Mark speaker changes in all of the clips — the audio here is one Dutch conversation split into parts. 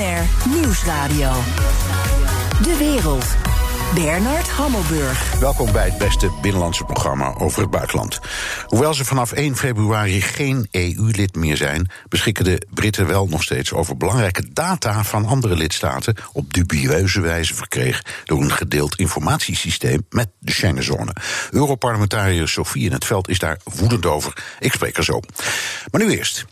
Speaker 1: Nieuwsradio. De wereld. Bernard Hammelburg.
Speaker 2: Welkom bij het beste binnenlandse programma over het buitenland. Hoewel ze vanaf 1 februari geen EU-lid meer zijn, beschikken de Britten wel nog steeds over belangrijke data van andere lidstaten op dubieuze wijze verkregen door een gedeeld informatiesysteem met de Schengenzone. Europarlementariër Sofie in het Veld is daar woedend over. Ik spreek er zo. Maar nu eerst.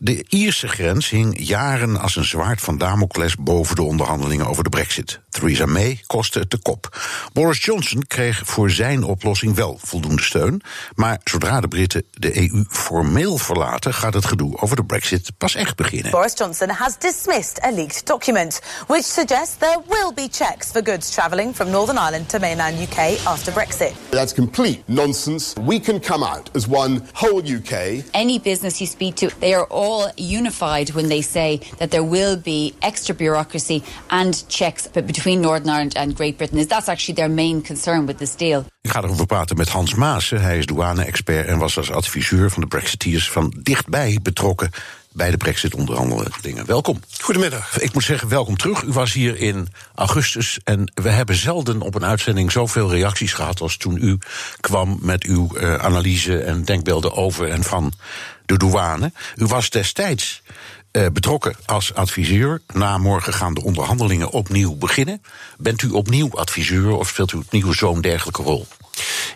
Speaker 2: De Ierse grens hing jaren als een zwaard van Damocles boven de onderhandelingen over de Brexit. Theresa May kostte het de kop. Boris Johnson kreeg voor zijn oplossing wel voldoende steun. Maar zodra de Britten de EU formeel verlaten, gaat het gedoe over de Brexit pas echt beginnen.
Speaker 3: Boris Johnson has dismissed a leaked document, which suggests there will be checks for goods travelling from Northern Ireland to mainland UK after Brexit.
Speaker 4: That's complete nonsense. We can come out as one whole UK.
Speaker 5: Any business you speak to, they are all unified when they say that there will be extra bureaucracy and checks between Northern Ireland and Great Britain. Is that's actually their main concern with this deal?
Speaker 2: Ik ga erover praten met Hans Maassen. Hij is douane-expert en was als adviseur van de Brexiteers van dichtbij betrokken bij de Brexit-onderhandelingen. Welkom.
Speaker 6: Goedemiddag.
Speaker 2: Ik moet zeggen, welkom terug. U was hier in augustus en we hebben zelden op een uitzending zoveel reacties gehad als toen u kwam met uw uh, analyse en denkbeelden over en van de douane. U was destijds uh, betrokken als adviseur. Na morgen gaan de onderhandelingen opnieuw beginnen. Bent u opnieuw adviseur of speelt u opnieuw zo'n dergelijke rol?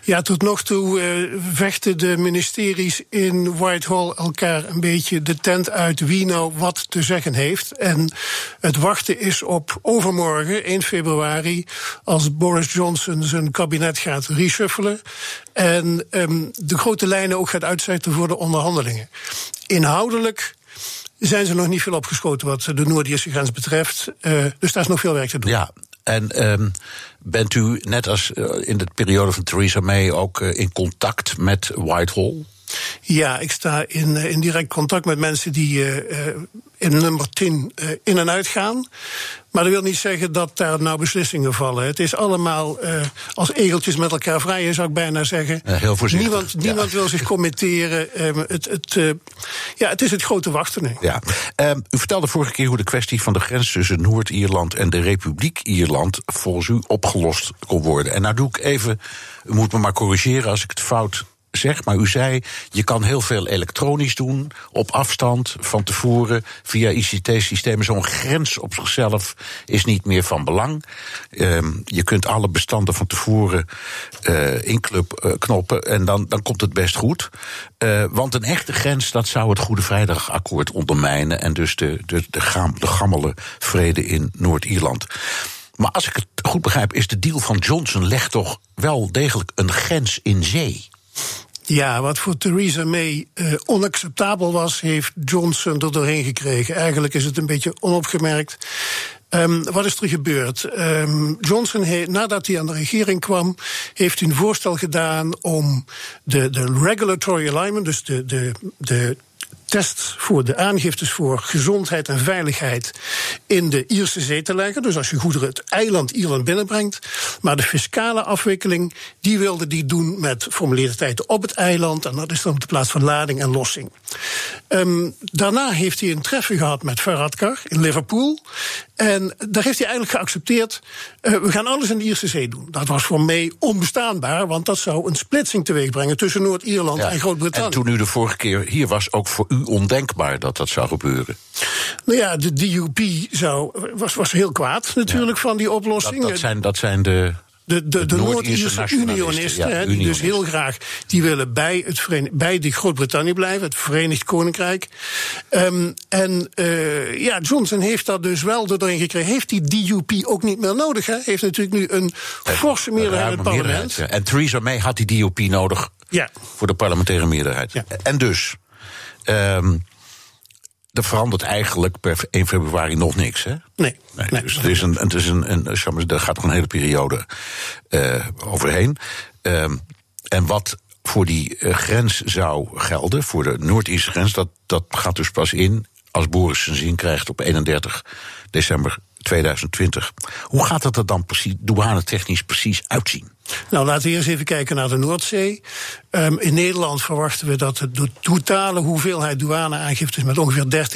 Speaker 6: Ja, tot nog toe uh, vechten de ministeries in Whitehall elkaar een beetje de tent uit wie nou wat te zeggen heeft. En het wachten is op overmorgen, 1 februari, als Boris Johnson zijn kabinet gaat reshuffelen. En um, de grote lijnen ook gaat uitzetten voor de onderhandelingen. Inhoudelijk zijn ze nog niet veel opgeschoten wat de Noord-Ierse grens betreft. Uh, dus daar is nog veel werk te doen.
Speaker 2: Ja. En um, bent u, net als uh, in de periode van Theresa May, ook uh, in contact met Whitehall?
Speaker 6: Ja, ik sta in, in direct contact met mensen die in nummer 10 in en uit gaan. Maar dat wil niet zeggen dat daar nou beslissingen vallen. Het is allemaal uh, als egeltjes met elkaar vrijen, zou ik bijna zeggen.
Speaker 2: Ja, heel voorzichtig.
Speaker 6: Niemand, niemand wil zich committeren. Um, het, het, uh, ja, het is het grote wachten.
Speaker 2: Ja. Um, u vertelde vorige keer hoe de kwestie van de grens tussen Noord-Ierland en de Republiek Ierland volgens u opgelost kon worden. En nou doe ik even, u moet me maar corrigeren als ik het fout zeg, maar u zei, je kan heel veel elektronisch doen, op afstand, van tevoren, via ICT-systemen. Zo'n grens op zichzelf is niet meer van belang. Um, je kunt alle bestanden van tevoren uh, inknoppen en dan, dan komt het best goed. Uh, want een echte grens, dat zou het Goede Vrijdagakkoord ondermijnen en dus de, de, de, gam, de gammele vrede in Noord-Ierland. Maar als ik het goed begrijp, is de deal van Johnson legt toch wel degelijk een grens in zee.
Speaker 6: Ja, wat voor Theresa May uh, onacceptabel was, heeft Johnson er doorheen gekregen. Eigenlijk is het een beetje onopgemerkt. Um, wat is er gebeurd? Um, Johnson, he, nadat hij aan de regering kwam, heeft een voorstel gedaan om de, de regulatory alignment, dus de, de, de test voor de aangiftes voor gezondheid en veiligheid in de Ierse zee te leggen. Dus als je goederen het eiland Ierland binnenbrengt. Maar de fiscale afwikkeling, die wilde die doen met formulariteiten op het eiland. En dat is dan op de plaats van lading en lossing. Um, daarna heeft hij een treffen gehad met Varadkar in Liverpool. En daar heeft hij eigenlijk geaccepteerd. Uh, we gaan alles in de Ierse Zee doen. Dat was voor mij onbestaanbaar, want dat zou een splitsing teweeg brengen tussen Noord-Ierland ja, en Groot-Brittannië.
Speaker 2: En toen u de vorige keer hier was, ook voor u ondenkbaar dat dat zou gebeuren.
Speaker 6: Nou ja, de DUP zou, was, was heel kwaad natuurlijk ja. van die oplossing.
Speaker 2: Dat, dat, zijn, dat zijn de
Speaker 6: de, de, de Noord-Ierse unionisten, ja, die dus heel graag die willen bij, het bij die Groot-Brittannië blijven, het Verenigd Koninkrijk. Um, en uh, ja, Johnson heeft dat dus wel erin gekregen. Heeft die DUP ook niet meer nodig? Hè? Heeft natuurlijk nu een forse meerderheid in het parlement.
Speaker 2: Ja. En Theresa May had die DUP nodig
Speaker 6: ja.
Speaker 2: voor de parlementaire meerderheid. En dus. Um, er verandert eigenlijk per 1 februari nog niks, hè?
Speaker 6: Nee.
Speaker 2: nee, nee dus het is een, het is een, een, er gaat nog een hele periode uh, overheen. Uh, en wat voor die uh, grens zou gelden, voor de Noord-Ierse grens, dat, dat gaat dus pas in als Boris zijn zin krijgt op 31 december 2020. Hoe gaat dat er dan precies, douane technisch precies uitzien?
Speaker 6: Nou, laten we eerst even kijken naar de Noordzee. Um, in Nederland verwachten we dat de totale hoeveelheid douaneaangiftes met ongeveer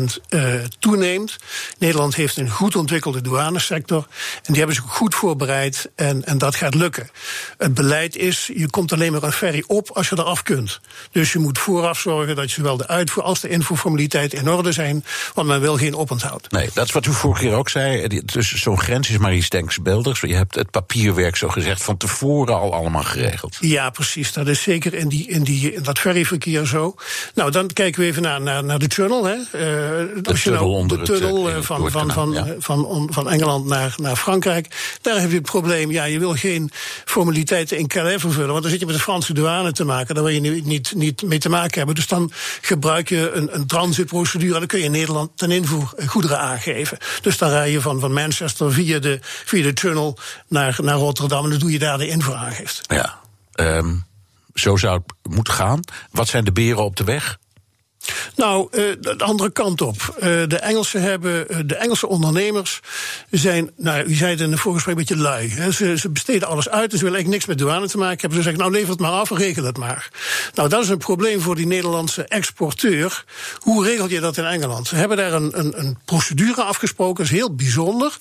Speaker 6: 30% uh, toeneemt. Nederland heeft een goed ontwikkelde douanesector. En die hebben zich goed voorbereid. En, en dat gaat lukken. Het beleid is: je komt alleen maar een ferry op als je eraf kunt. Dus je moet vooraf zorgen dat zowel de uitvoer als de invoerformaliteiten in orde zijn. Want men wil geen oponthoud.
Speaker 2: Nee, dat is wat u vorige keer ook zei. Dus zo'n grens is maar iets denkbeeldigs. Je hebt het papierwerk zo gezegd van tevoren al allemaal geregeld.
Speaker 6: Ja, precies. Dat is zeker in, die, in, die, in dat ferryverkeer zo. Nou, dan kijken we even naar, naar, naar de tunnel. Hè. Uh,
Speaker 2: de tunnel, nou,
Speaker 6: de tunnel het, uh, van, van, van, ja. van, van, van, Engeland naar, naar Frankrijk. Daar heb je het probleem, ja, je wil geen formaliteiten in Calais vervullen. Want dan zit je met de Franse douane te maken. Daar wil je niet, niet, niet mee te maken hebben. Dus dan gebruik je een, een transitprocedure. Dan kun je in Nederland ten invoer goederen aangeven. Dus dan rij je van, van Manchester via de, via de tunnel naar, naar Rotterdam. En dan doe je daar de invoeraangifte.
Speaker 2: Ja. Um, zo zou het moeten gaan. Wat zijn de beren op de weg?
Speaker 6: Nou, uh, de andere kant op. Uh, de Engelsen hebben, uh, de Engelse ondernemers zijn, nou, u zei het in de voorgesprek, een beetje lui. Ze, ze, besteden alles uit, dus ze willen eigenlijk niks met douane te maken hebben. Ze zeggen, nou, lever het maar af en regel het maar. Nou, dat is een probleem voor die Nederlandse exporteur. Hoe regel je dat in Engeland? Ze hebben daar een, een, een procedure afgesproken, dat is heel bijzonder.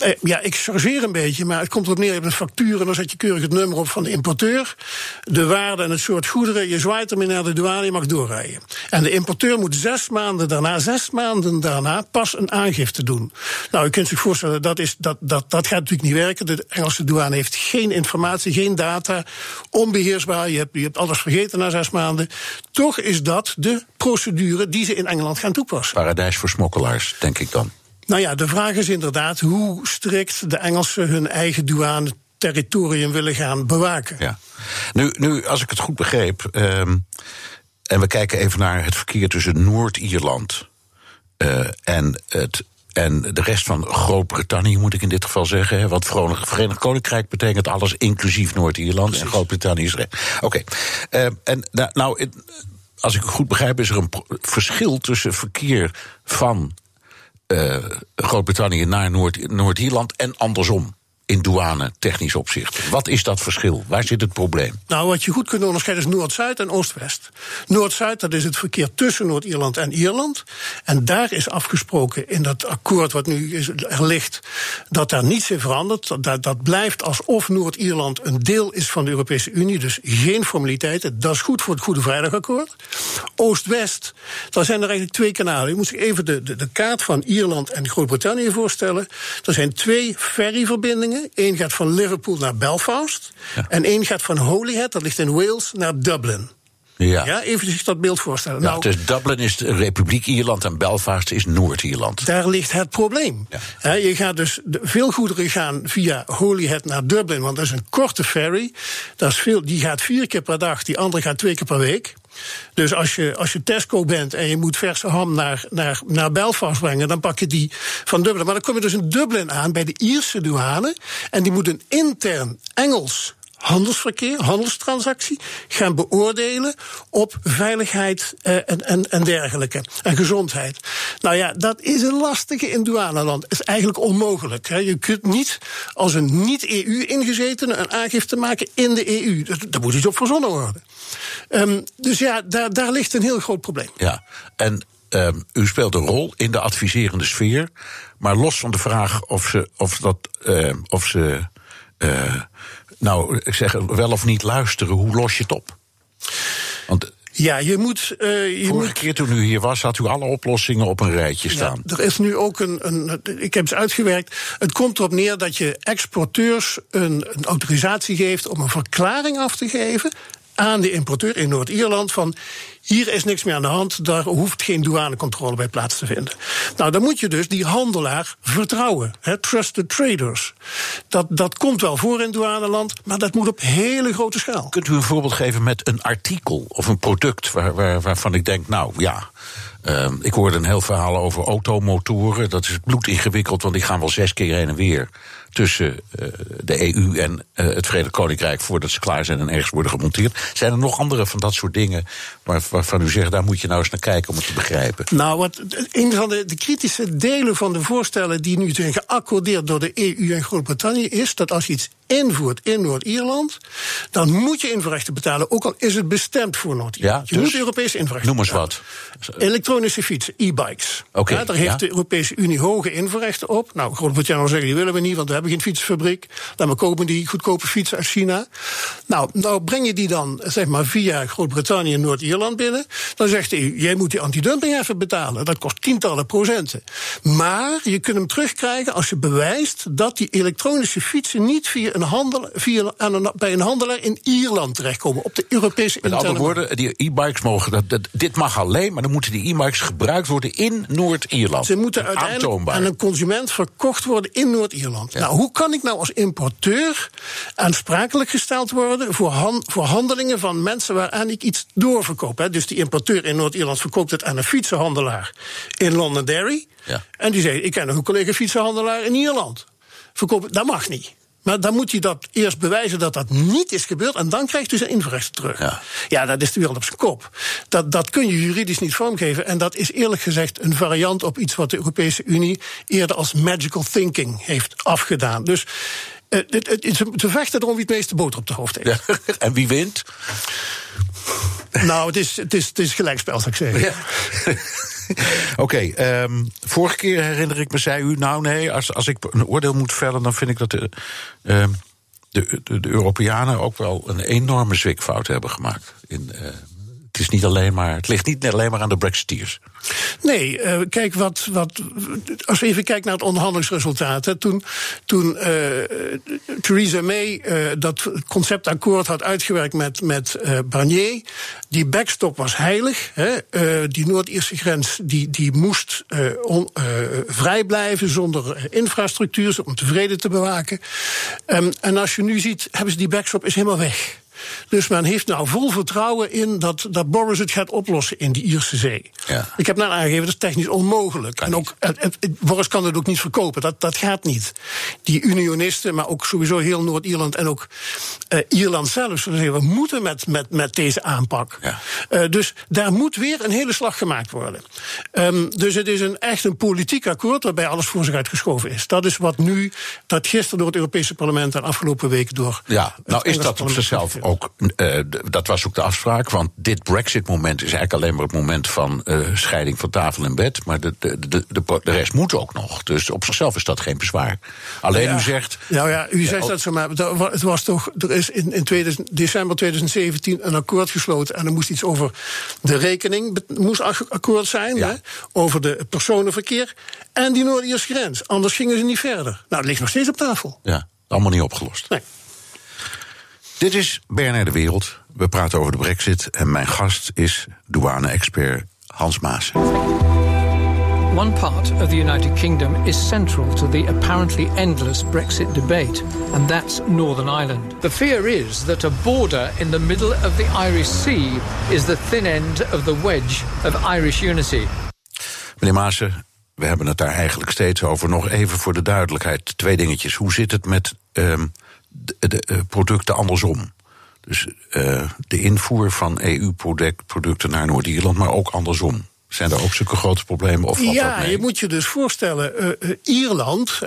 Speaker 6: Eh, ja, ik chargeer een beetje, maar het komt erop neer. Je hebt een factuur en dan zet je keurig het nummer op van de importeur. De waarde en het soort goederen. Je zwaait ermee naar de douane, je mag doorrijden. En de importeur moet zes maanden daarna, zes maanden daarna, pas een aangifte doen. Nou, u kunt zich voorstellen, dat, is, dat, dat, dat gaat natuurlijk niet werken. De Engelse douane heeft geen informatie, geen data. Onbeheersbaar, je hebt, je hebt alles vergeten na zes maanden. Toch is dat de procedure die ze in Engeland gaan toepassen.
Speaker 2: Paradijs voor smokkelaars, denk ik dan.
Speaker 6: Nou ja, de vraag is inderdaad hoe strikt de Engelsen hun eigen douane territorium willen gaan bewaken.
Speaker 2: Ja. Nu, nu als ik het goed begreep, um, en we kijken even naar het verkeer tussen Noord-Ierland uh, en het en de rest van Groot-Brittannië, moet ik in dit geval zeggen. Want Verenigd Koninkrijk betekent alles inclusief Noord-Ierland. En Groot-Brittannië is. Oké. Okay. Uh, en nou, nou, als ik het goed begrijp, is er een verschil tussen verkeer van Groot-Brittannië naar Noord-Ierland en andersom in douane technisch opzicht. Wat is dat verschil? Waar zit het probleem?
Speaker 6: Nou, wat je goed kunt onderscheiden is Noord-Zuid en Oost-West. Noord-Zuid, dat is het verkeer tussen Noord-Ierland en Ierland. En daar is afgesproken in dat akkoord wat nu is, er ligt, dat daar niets in verandert. Dat, dat blijft alsof Noord-Ierland een deel is van de Europese Unie, dus geen formaliteiten. Dat is goed voor het Goede Vrijdagakkoord. Oost-West, daar zijn er eigenlijk twee kanalen. Je moet zich even de, de, de kaart van Ierland en Groot-Brittannië voorstellen. Er zijn twee ferryverbindingen Eén gaat van Liverpool naar Belfast. En één gaat van Holyhead, dat ligt in Wales, naar Dublin. Ja. ja, even zich dat beeld voorstellen.
Speaker 2: nou, dus Dublin is de Republiek Ierland en Belfast is Noord-Ierland.
Speaker 6: Daar ligt het probleem. Ja. je gaat dus, veel goederen gaan via Holyhead naar Dublin, want dat is een korte ferry. Dat is veel, die gaat vier keer per dag, die andere gaat twee keer per week. Dus als je, als je Tesco bent en je moet verse ham naar, naar, naar Belfast brengen, dan pak je die van Dublin. Maar dan kom je dus in Dublin aan bij de Ierse douane. En die moet een intern Engels handelsverkeer, handelstransactie gaan beoordelen op veiligheid eh, en, en, en dergelijke. En gezondheid. Nou ja, dat is een lastige in douaneland. Het is eigenlijk onmogelijk. Hè. Je kunt niet als een niet-EU-ingezetene een aangifte maken in de EU. Daar moet iets op verzonnen worden. Um, dus ja, daar, daar ligt een heel groot probleem.
Speaker 2: Ja, en um, u speelt een rol in de adviserende sfeer. Maar los van de vraag of ze, of dat, uh, of ze uh, nou, ik zeg wel of niet luisteren, hoe los je het op?
Speaker 6: Want ja, je moet. Uh,
Speaker 2: je Vorige moet... keer toen u hier was, had u alle oplossingen op een rijtje staan.
Speaker 6: Ja, er is nu ook een, een. Ik heb ze uitgewerkt. Het komt erop neer dat je exporteurs een, een autorisatie geeft om een verklaring af te geven aan de importeur in Noord-Ierland van hier is niks meer aan de hand, daar hoeft geen douanecontrole bij plaats te vinden. Nou, dan moet je dus die handelaar vertrouwen. He, trusted traders. Dat, dat komt wel voor in douaneland, maar dat moet op hele grote schaal.
Speaker 2: Kunt u een voorbeeld geven met een artikel of een product waar, waar, waarvan ik denk, nou ja. Uh, ik hoorde een heel verhaal over automotoren. Dat is bloed ingewikkeld, want die gaan wel zes keer heen en weer tussen uh, de EU en uh, het Verenigd Koninkrijk voordat ze klaar zijn en ergens worden gemonteerd. Zijn er nog andere van dat soort dingen waar, waarvan u zegt, daar moet je nou eens naar kijken om het te begrijpen?
Speaker 6: Nou, wat, een van de, de kritische delen van de voorstellen die nu zijn geaccordeerd door de EU en Groot-Brittannië is dat als je iets invoert in Noord-Ierland, dan moet je invoerrechten betalen, ook al is het bestemd voor Noord-Ierland.
Speaker 2: Ja,
Speaker 6: je
Speaker 2: dus?
Speaker 6: moet Europese invoerrechten
Speaker 2: Noem eens wat.
Speaker 6: Elektronische fietsen, e-bikes.
Speaker 2: Oké,
Speaker 6: ja, daar heeft de Europese Unie hoge invoerrechten op. Nou, Groot-Brittannië zeggen, die willen we niet, want we hebben geen fietsenfabriek. Dan we kopen die goedkope fietsen uit China. Nou, nou breng je die dan, zeg maar, via Groot-Brittannië en Noord-Ierland binnen. Dan zegt de EU, jij moet die antidumping even betalen. Dat kost tientallen procenten. Maar je kunt hem terugkrijgen als je bewijst dat die elektronische fietsen niet via een handel, via, een, bij een handelaar in Ierland terechtkomen. Op de Europese
Speaker 2: Met andere woorden, die e-bikes mogen. Dat, dat- dit mag alleen, maar dan moeten die e-bikes gebruikt worden in Noord-Ierland.
Speaker 6: Ze moeten uiteindelijk
Speaker 2: Aantoonbaar.
Speaker 6: aan een consument verkocht worden in Noord-Ierland. Nou, hoe kan ik nou als importeur aansprakelijk gesteld worden voor, han- voor handelingen van mensen waaraan ik iets doorverkoop? Hè? Dus die importeur in Noord-Ierland verkoopt het aan een fietsenhandelaar in Londonderry.
Speaker 2: Ja.
Speaker 6: En die zegt: Ik ken nog een collega fietsenhandelaar in Ierland. Verkoop, dat mag niet. Maar dan moet hij dat eerst bewijzen dat dat niet is gebeurd. En dan krijgt hij zijn invoerrechten terug.
Speaker 2: Ja.
Speaker 6: Ja, dat is de wereld op zijn kop. Dat, dat kun je juridisch niet vormgeven. En dat is eerlijk gezegd een variant op iets wat de Europese Unie eerder als magical thinking heeft afgedaan. Dus eh, het, het, het, ze vechten erom wie het meeste boter op de hoofd heeft.
Speaker 2: Ja. En wie wint?
Speaker 6: Nou, het is, het, is, het is gelijkspel, zou ik zeggen.
Speaker 2: Ja. Oké, ehm, vorige keer herinner ik me, zei u, nou nee, als, als ik een oordeel moet vellen, dan vind ik dat de, ehm, de, de, de Europeanen ook wel een enorme zwikfout hebben gemaakt. In, eh, het, is niet alleen maar, het ligt niet alleen maar aan de Brexiteers.
Speaker 6: Nee, eh, kijk, wat, wat, als we even kijken naar het onderhandelingsresultaat. Toen toen eh, Theresa May eh, dat conceptakkoord had uitgewerkt met, met Barnier. Die backstop was heilig. Hè, die Noord-Ierse grens die, die moest on- vrij blijven zonder infrastructuur, om tevreden te bewaken. Ehm, en als je nu ziet, hebben ze die backstop is helemaal weg. Dus men heeft nou vol vertrouwen in dat, dat Boris het gaat oplossen in die Ierse zee.
Speaker 2: Ja.
Speaker 6: Ik heb net aangegeven, dat is technisch onmogelijk. en ook, het, Boris kan het ook niet verkopen, dat, dat gaat niet. Die unionisten, maar ook sowieso heel Noord-Ierland en ook eh, Ierland zelf zullen zeggen, we moeten met, met, met deze aanpak.
Speaker 2: Ja.
Speaker 6: Eh, dus daar moet weer een hele slag gemaakt worden. Ehm, dus het is een, echt een politiek akkoord waarbij alles voor zich uitgeschoven is. Dat is wat nu, dat gisteren door het Europese parlement en afgelopen week door.
Speaker 2: Ja, nou is dat op zichzelf. Ook. eh, dat was ook de afspraak. Want dit Brexit-moment is eigenlijk alleen maar het moment van eh, scheiding van tafel en bed. Maar de, de, de, de, de rest moet ook nog. Dus op zichzelf is dat geen bezwaar. Alleen
Speaker 6: Ja.
Speaker 2: u zegt.
Speaker 6: Nou ja, u zegt
Speaker 2: oh.
Speaker 6: dat zo maar. Het was toch. Er is in, in 2000 december 2017 een akkoord gesloten. En er moest iets over de rekening. moest ak- akkoord zijn.
Speaker 2: Ja.
Speaker 6: Hè, over de personenverkeer. En die Noord-Ierse grens. Anders gingen ze niet verder. Nou, het ligt nog steeds op tafel.
Speaker 2: Ja, allemaal niet opgelost.
Speaker 6: Nee.
Speaker 2: Dit is BNR De Wereld. We praten over de brexit. En mijn gast is douane-expert Hans Maas.
Speaker 7: One part of the United Kingdom is central to the apparently endless Brexit debate, and that's Northern Ireland. The fear is that a border in the middle of the Irish Sea is the thin end of the wedge of Irish unity.
Speaker 2: Meneer Maassen, we hebben het daar eigenlijk steeds over. Nog even voor de duidelijkheid, twee dingetjes. Hoe zit het met ehm, de, de, eh, producten andersom? Dus eh, de invoer van EU-producten naar Noord-Ierland, maar ook andersom. Zijn er ook zulke grote problemen? Of
Speaker 6: Ja, je moet je dus voorstellen, eh, Ierland.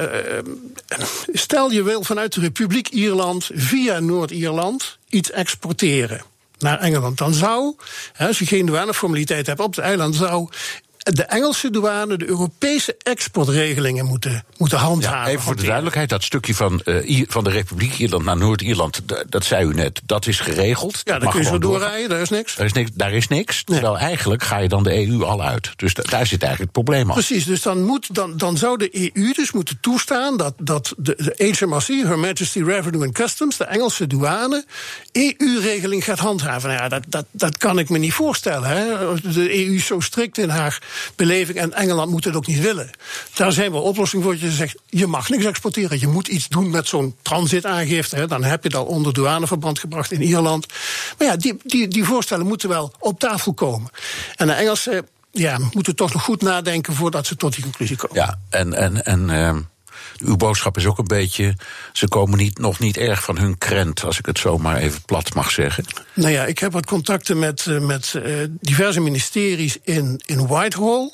Speaker 6: stel je wil vanuit de Republiek Ierland via Noord-Ierland iets exporteren naar Engeland. Dan zou, hè, als je geen douaneformaliteit hebt op het eiland, zou de Engelse douane de Europese exportregelingen moeten, moeten handhaven.
Speaker 2: Ja, even voor de duidelijkheid, dat stukje van, eh, van de Republiek Ierland naar Noord-Ierland, dat zei u net, dat is geregeld.
Speaker 6: Ja,
Speaker 2: mag
Speaker 6: kun je zo doorrijden, daar is niks.
Speaker 2: Daar is niks. Daar is niks terwijl eigenlijk ga je dan de EU al uit. Dus da- daar zit eigenlijk het probleem al.
Speaker 6: Precies, dus dan, moet, dan, dan zou de EU dus moeten toestaan dat, dat de, de HMRC, Her Majesty Revenue and Customs, de Engelse douane, EU-regeling gaat handhaven. Nou ja, dat, dat, dat kan ik me niet voorstellen. Hè. De EU is zo strikt in haar beleving en Engeland moet het ook niet willen. Daar zijn wel oplossingen voor. Je zegt, je mag niks exporteren. Je moet iets doen met zo'n transitaangifte. Hè. Dan heb je dat onder douaneverband gebracht in Ierland. Maar ja, die, die, die voorstellen moeten wel op tafel komen. En de Engelsen ja, moeten toch nog goed nadenken voordat ze tot die conclusie komen.
Speaker 2: Ja, en, en, en ehm, uw boodschap is ook een beetje. Ze komen niet, nog niet erg van hun krent, als ik het zo maar even plat mag zeggen.
Speaker 6: Nou ja, ik heb wat contacten met, eh, met eh, diverse ministeries in, in Whitehall.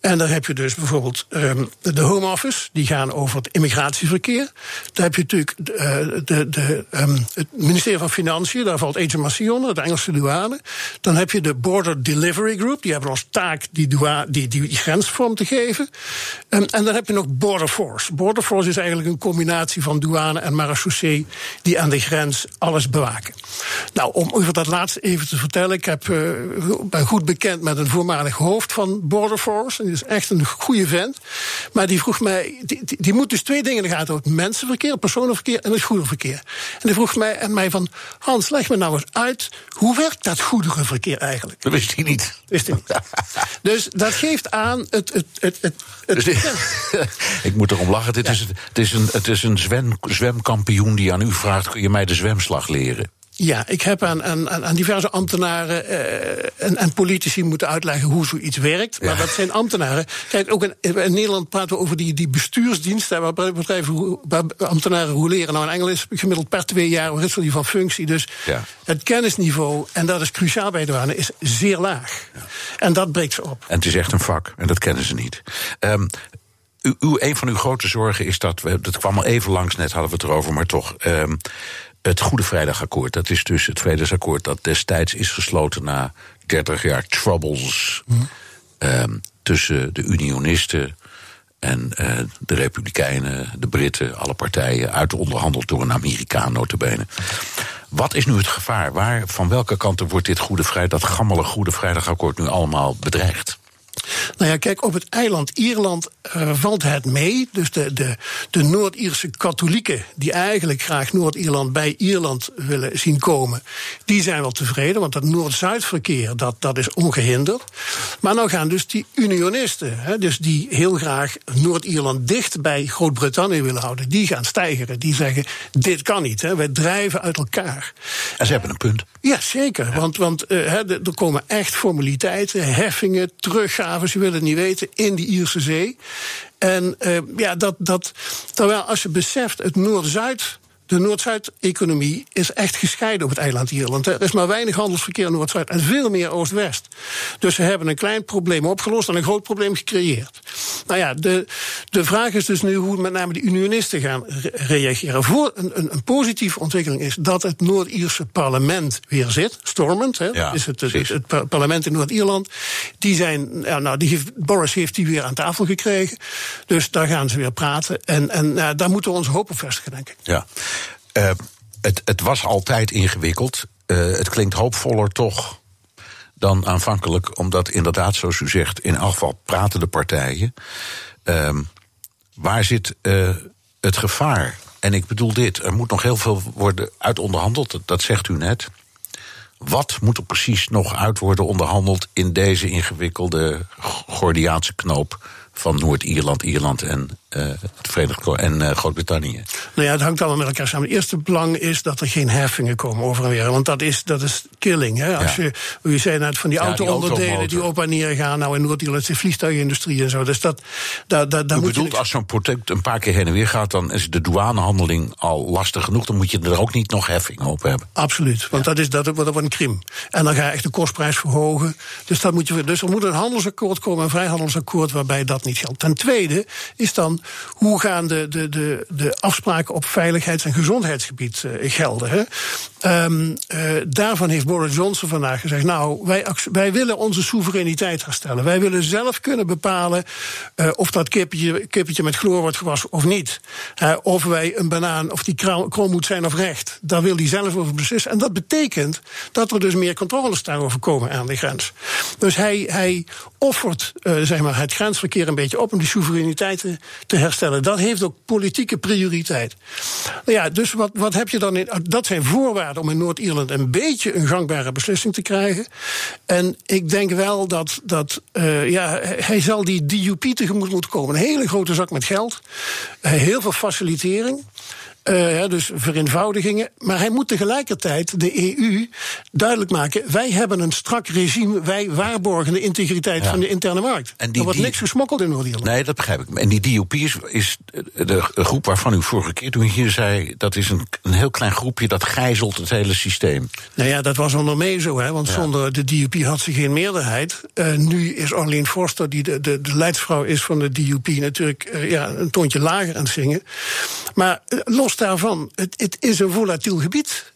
Speaker 6: En daar heb je dus bijvoorbeeld um, de Home Office, die gaan over het immigratieverkeer. Daar heb je natuurlijk eh, de, de, um, het ministerie van Financiën, daar valt HMRC onder, de Engelse douane. Dan heb je de Border Delivery Group, die hebben als taak die, douane, die, die, grens vorm te geven. Um, en dan heb je nog Border Force. Border Force is eigenlijk een combinatie van douane en marechaussee die aan de grens alles bewaken. Nou, om over dat laatste even te vertellen, ik heb, uh, ben goed bekend met een voormalig hoofd van Border Force. Is echt een goede vent. Maar die vroeg mij, die, die, die moet dus twee dingen in de gaten houden: mensenverkeer, personenverkeer en het goederenverkeer. En die vroeg mij en mij van: Hans, leg me nou eens uit, hoe werkt dat goederenverkeer eigenlijk?
Speaker 2: Dat wist hij niet.
Speaker 6: Wist hij niet. dus dat geeft aan het. het, het, het, het
Speaker 2: Dus ik moet erom lachen. Dit
Speaker 6: Ja.
Speaker 2: is, het is een, het is een zwem, zwemkampioen die aan u vraagt: kun je mij de zwemslag leren?
Speaker 6: Ja, ik heb aan, aan, aan diverse ambtenaren eh, en, en politici moeten uitleggen hoe zoiets werkt. Maar
Speaker 2: Ja.
Speaker 6: dat zijn ambtenaren. Kijk, ook in, in Nederland praten we over die, die bestuursdiensten. Waar bedrijven, hoe- waar ambtenaren roleren. Nou, in Engeland is gemiddeld per twee jaar wissel die van functie. Dus
Speaker 2: Ja.
Speaker 6: het kennisniveau, en dat is cruciaal bij de douane, is zeer laag. En dat breekt ze op.
Speaker 2: En het is echt een vak, en dat kennen ze niet. Ehm, u, uw, een van uw grote zorgen is dat, we, dat kwam al even langs, net hadden we het erover, maar toch. ehm, het Goede Vrijdagakkoord, dat is dus het vredesakkoord dat destijds is gesloten na 30 jaar troubles ehm, tussen de Unionisten en eh, de Republikeinen, de Britten, alle partijen, uitonderhandeld door een Amerikaan notabene. Wat is nu het gevaar? Waar, van welke kanten wordt dit Goede Vrijdag, dat gammele Goede Vrijdagakkoord nu allemaal bedreigd?
Speaker 6: Nou ja, kijk, op het eiland Ierland eh, valt het mee. Dus de, de, de Noord-Ierse katholieken, die eigenlijk graag Noord-Ierland bij Ierland willen zien komen, die zijn wel tevreden, want dat Noord-Zuid-verkeer, dat, dat is ongehinderd. Maar nou gaan dus die unionisten, hè, dus die heel graag Noord-Ierland dicht bij Groot-Brittannië willen houden, die gaan stijgeren. Die zeggen, dit kan niet, hè, wij drijven uit elkaar.
Speaker 2: En ze hebben een punt.
Speaker 6: Ja, zeker. Want, want eh, hè, er komen echt formaliteiten, heffingen, ze willen het niet weten, in die Ierse Zee. En eh, ja, dat, dat, terwijl als je beseft, het Noord-Zuid. De Noord-Zuid-economie is echt gescheiden op het eiland Ierland. Er is maar weinig handelsverkeer Noord-Zuid en veel meer Oost-West. Dus ze hebben een klein probleem opgelost en een groot probleem gecreëerd. Nou ja, de, de vraag is dus nu hoe met name de unionisten gaan re- reageren. Voor een, een, een positieve ontwikkeling is dat het Noord-Ierse parlement weer zit. Stormend, hè,
Speaker 2: Ja,
Speaker 6: is het, het, het par- parlement in Noord-Ierland. Die zijn, ja, nou, die heeft, Boris heeft die weer aan tafel gekregen. Dus daar gaan ze weer praten. En, en nou, daar moeten we onze hoop op vestigen, denk ik.
Speaker 2: Ja. Eh, het, het was altijd ingewikkeld. Eh, het klinkt hoopvoller toch dan aanvankelijk, omdat inderdaad, zoals u zegt, in geval praten de partijen. Ehm, waar zit eh, het gevaar? En ik bedoel dit, er moet nog heel veel worden uitonderhandeld, dat, zegt u net. Wat moet er precies nog uit worden onderhandeld in deze ingewikkelde Gordiaanse knoop van Noord-Ierland, Ierland en het Verenigd en eh, Groot-Brittannië?
Speaker 6: Nou ja, het hangt allemaal met elkaar samen. Het eerste belang is dat er geen heffingen komen over en weer. Want dat is, dat is killing. Hè? Als
Speaker 2: Ja.
Speaker 6: je, je zei net van die
Speaker 2: Ja,
Speaker 6: auto-onderdelen die op en neer gaan. Nou, in Noord-Ierland is de vliegtuigindustrie en zo. Dus dat,
Speaker 2: U
Speaker 6: moet je
Speaker 2: bedoelt,
Speaker 6: niks-
Speaker 2: als zo'n product een paar keer heen en weer gaat, dan is de douanehandeling al lastig genoeg. Dan moet je er ook niet nog heffing op hebben.
Speaker 6: Absoluut, want dat, is, dat, wordt- dat wordt een krim. En dan ga je echt de kostprijs verhogen. Dus, dat moet je, dus er moet een handelsakkoord komen, een vrijhandelsakkoord, waarbij dat niet geldt. Ten tweede is dan, hoe gaan de, de, de, de afspraken op veiligheids- en gezondheidsgebied eh, gelden? Hè? Ehm, eh, daarvan heeft Boris Johnson vandaag gezegd, nou, wij, wij willen onze soevereiniteit herstellen. Wij willen zelf kunnen bepalen eh, of dat kippetje, kippetje met chloor wordt gewassen of niet. Of wij een banaan, of die krom moet zijn of recht. Daar wil hij zelf over beslissen. En dat betekent dat er dus meer controles daarover komen aan de grens. Dus hij, hij offert zeg maar het grensverkeer een beetje op om die soevereiniteit te, te herstellen. Dat heeft ook politieke prioriteit. Nou ja, dus wat, wat heb je dan in. Dat zijn voorwaarden om in Noord-Ierland een beetje een gangbare beslissing te krijgen. En ik denk wel dat, dat eh, ja, hij zal die DUP tegemoet moeten komen. Een hele grote zak met geld. eh, heel veel facilitering. Uh, dus vereenvoudigingen. Maar hij moet tegelijkertijd de EU duidelijk maken: wij hebben een strak regime, wij waarborgen de integriteit van de interne markt. En die, er wordt niks gesmokkeld in Noord-Ierland.
Speaker 2: Nee, dat begrijp ik. En die DOP is, is de groep waarvan u vorige keer toen hier zei: dat is een, een heel klein groepje dat gijzelt het hele systeem.
Speaker 6: Nou ja, dat was onder mee zo, hè, want zonder de DUP had ze geen meerderheid. Uh, nu is Arlene Forster, die de, de, de leidsvrouw is van de DUP, natuurlijk uh, ja, een toontje lager aan het zingen. Maar los daarvan, het, het, is een volatiel gebied.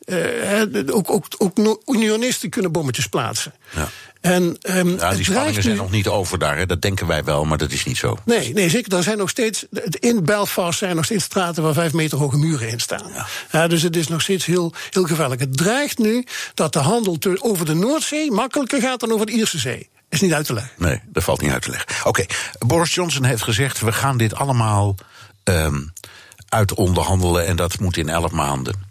Speaker 6: ook, ook, ook unionisten kunnen bommetjes plaatsen. Ja.
Speaker 2: En, um, ja, die spanningen zijn nog niet over daar, hè. dat denken wij wel, maar dat is niet zo.
Speaker 6: Nee, nee zeker. Er zijn nog steeds, in Belfast zijn nog steeds straten waar vijf meter hoge muren in staan. Ja. ja dus het is nog steeds heel, heel gevaarlijk. Het dreigt nu dat de handel over de Noordzee makkelijker gaat dan over de Ierse Zee. Is niet uit te leggen.
Speaker 2: Nee, dat valt niet uit te leggen. Oké, Boris Johnson heeft gezegd: we gaan dit allemaal um, uit onderhandelen en dat moet in elf maanden.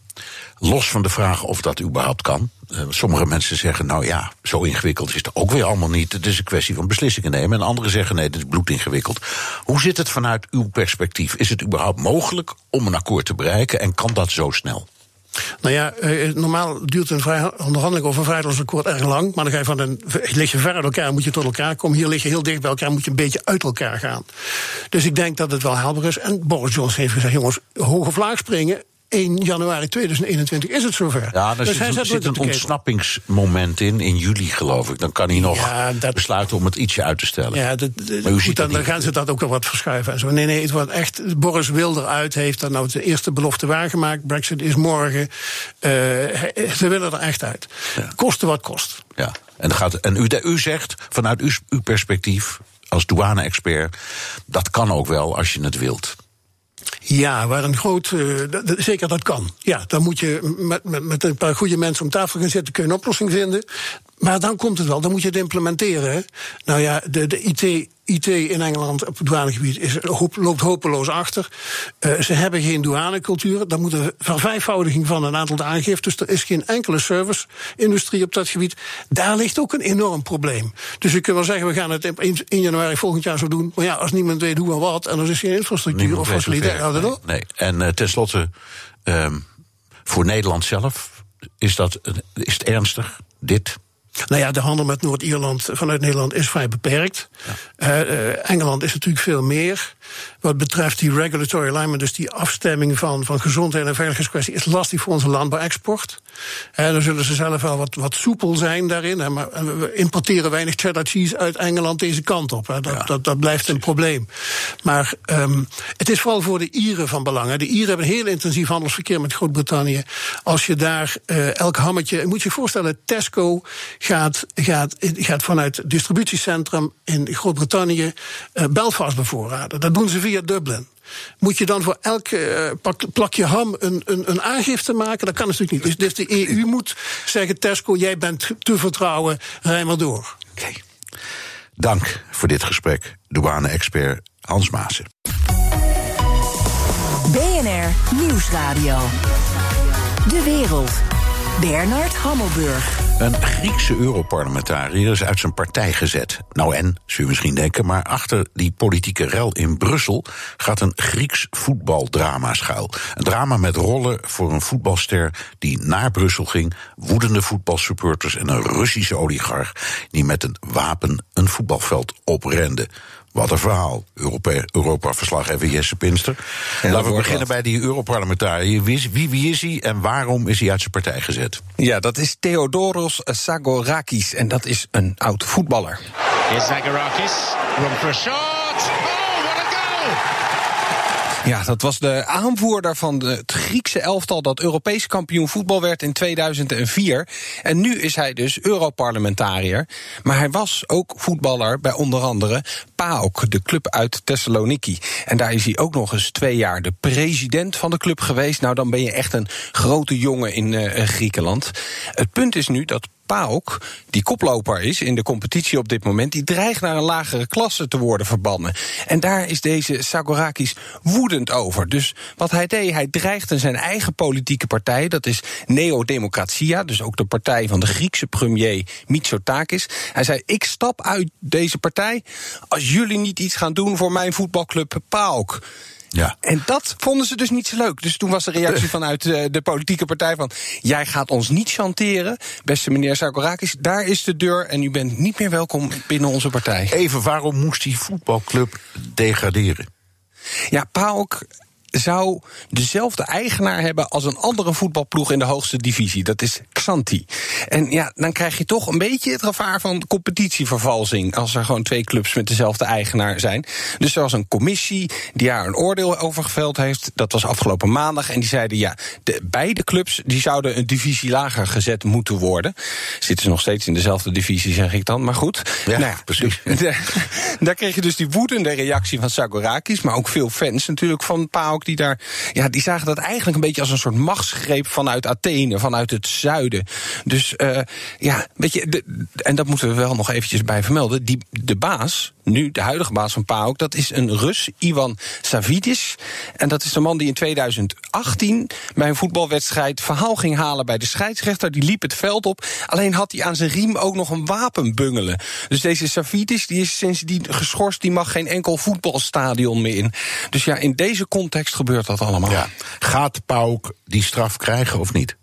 Speaker 2: Los van de vraag of dat überhaupt kan. Uh, sommige mensen zeggen, nou ja, zo ingewikkeld is het ook weer allemaal niet. Het is een kwestie van beslissingen nemen. En anderen zeggen, nee, het is bloedingewikkeld. Hoe zit het vanuit uw perspectief? Is het überhaupt mogelijk om een akkoord te bereiken en kan dat zo snel?
Speaker 6: Nou ja, eh, normaal duurt een onderhandeling over een vrijheidsakkoord erg lang. Maar dan ga je van een. lig je ver uit elkaar, moet je tot elkaar komen. Hier lig je heel dicht bij elkaar, moet je een beetje uit elkaar gaan. Dus ik denk dat het wel haalbaar is. En Boris Johnson heeft gezegd: jongens, hoog of springen. 1 januari 2021 is het zover.
Speaker 2: Ja, er dus zit, hij zit een ontsnappingsmoment in, in juli geloof ik. Dan kan hij nog ja, dat, besluiten om het ietsje uit te stellen.
Speaker 6: Ja, dat, maar ziet dan, dan gaan ze dat ook wel wat verschuiven. En zo. Nee, nee, het wordt echt. Boris wil eruit, heeft dan nou de eerste belofte waargemaakt. Brexit is morgen. Uh, ze willen er echt uit. Ja. Kosten wat kost.
Speaker 2: Ja, en, gaat, en u, u zegt vanuit uw, uw perspectief als douane-expert, dat kan ook wel als je het wilt.
Speaker 6: Ja, waar een groot. Uh, zeker dat kan. Ja, dan moet je met, met, met een paar goede mensen om tafel gaan zitten, kun je een oplossing vinden. Maar dan komt het wel, dan moet je het implementeren. Nou ja, de, de IT IT in Engeland op het douanegebied is, loopt hopeloos achter. Uh, ze hebben geen douanecultuur. Dan moet een vervijfvoudiging van een aantal aangiftes. Er is geen enkele service-industrie op dat gebied. Daar ligt ook een enorm probleem. Dus je kunt wel zeggen, we gaan het in januari volgend jaar zo doen. Maar ja, als niemand weet hoe en wat, en er is geen infrastructuur niemand of faciliteit.
Speaker 2: Nee, nee. En uh, tenslotte, um, voor Nederland zelf, is, dat, is het ernstig, dit?
Speaker 6: Nou ja, de handel met Noord-Ierland vanuit Nederland is vrij beperkt. Ja. Uh, Engeland is natuurlijk veel meer. Wat betreft die regulatory alignment, dus die afstemming van, van gezondheid en veiligheidskwestie, is lastig voor onze landbouwexport. Uh, dan zullen ze zelf wel wat, wat soepel zijn daarin. Hè, maar we importeren weinig cheddar cheese uit Engeland deze kant op. Hè. Dat, ja. dat, dat, blijft een probleem. Maar um, het is vooral voor de Ieren van belang. Hè. De Ieren hebben heel intensief handelsverkeer met Groot-Brittannië. Als je daar uh, elk hammetje. Moet je je voorstellen, Tesco gaat, gaat, gaat vanuit het distributiecentrum in Groot-Brittannië uh, Belfast bevoorraden. Dat doen ze via Dublin. Moet je dan voor elk uh, plakje ham een, een, een, aangifte maken? Dat kan natuurlijk niet. Dus, dus de EU moet zeggen: Tesco, jij bent te vertrouwen, rij maar door.
Speaker 2: Oké. Okay. Dank voor dit gesprek, douane-expert Hans Maassen.
Speaker 1: BNR Nieuwsradio. De wereld. Bernard Hammelburg.
Speaker 2: Een Griekse Europarlementariër is uit zijn partij gezet. Nou en, zul je misschien denken, maar achter die politieke rel in Brussel gaat een Grieks voetbaldrama schuil. Een drama met rollen voor een voetbalster die naar Brussel ging, woedende voetbalsupporters en een Russische oligarch die met een wapen een voetbalveld oprende. Wat een verhaal. Europa-verslaggever Jesse Pinster. Laten we beginnen bij die Europarlementariër. Wie, wie, wie is hij en waarom is hij uit zijn partij gezet?
Speaker 8: Ja, dat is Theodoros Sagorakis. En dat is een oud voetballer. Here's Sagorakis. Room for a shot. Ja, dat was de aanvoerder van het Griekse elftal dat Europees kampioen voetbal werd in 2004. En nu is hij dus Europarlementariër. Maar hij was ook voetballer bij onder andere PAOK, de club uit Thessaloniki. En daar is hij ook nog eens twee jaar de president van de club geweest. Nou, dan ben je echt een grote jongen in uh, Griekenland. Het punt is nu dat PAOK, die koploper is in de competitie op dit moment, die dreigt naar een lagere klasse te worden verbannen. En daar is deze Sagorakis woedend over. Dus wat hij deed, hij dreigde zijn eigen politieke partij, dat is Neo-Democratia, dus ook de partij van de Griekse premier Mitsotakis. Hij zei: Ik stap uit deze partij als jullie niet iets gaan doen voor mijn voetbalclub PAOK.
Speaker 2: Ja.
Speaker 8: En dat vonden ze dus niet zo leuk. Dus toen was de reactie vanuit de, de politieke partij van... jij gaat ons niet chanteren, beste meneer Sarkorakis. Daar is de deur en u bent niet meer welkom binnen onze partij.
Speaker 2: Even, waarom moest die voetbalclub degraderen?
Speaker 8: Ja, PAOK zou dezelfde eigenaar hebben als een andere voetbalploeg in de hoogste divisie. Dat is Xanti. En ja, dan krijg je toch een beetje het gevaar van competitievervalsing. Als er gewoon twee clubs met dezelfde eigenaar zijn. Dus er was een commissie die daar een oordeel over geveld heeft. Dat was afgelopen maandag. En die zeiden ja, de, beide clubs die zouden een divisie lager gezet moeten worden. Zitten ze nog steeds in dezelfde divisie, zeg ik dan. Maar goed.
Speaker 2: Ja, nou ja precies.
Speaker 8: daar kreeg je dus die woedende reactie van Sagorakis. Maar ook veel fans natuurlijk van PAOK die daar. Ja, die zagen dat eigenlijk een beetje als een soort machtsgreep vanuit Athene, vanuit het zuiden. Dus uh, ja, weet je, en dat moeten we wel nog eventjes bij vermelden. Die, de baas, nu de huidige baas van PAOK, dat is een Rus, Ivan Savidis. En dat is de man die in 2018 bij een voetbalwedstrijd verhaal ging halen bij de scheidsrechter. Die liep het veld op. Alleen had hij aan zijn riem ook nog een wapen bungelen. Dus deze Savidis die is sindsdien geschorst. Die mag geen enkel voetbalstadion meer in. Dus ja, in deze context gebeurt dat allemaal.
Speaker 2: Gaat PAOK die straf krijgen of niet?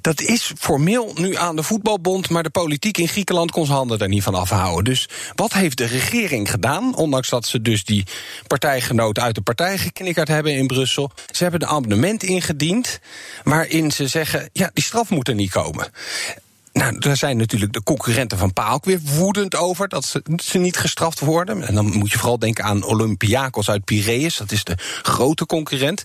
Speaker 8: Dat is formeel nu aan de voetbalbond, maar de politiek in Griekenland kon zijn handen daar niet van afhouden. Dus wat heeft de regering gedaan? Ondanks dat ze dus die partijgenoot uit de partij geknikkerd hebben in Brussel. Ze hebben een amendement ingediend waarin ze zeggen: ja, die straf moet er niet komen. Nou, daar zijn natuurlijk de concurrenten van Pa ook weer woedend over dat ze, niet gestraft worden. En dan moet je vooral denken aan Olympiakos uit Piraeus, dat is de grote concurrent.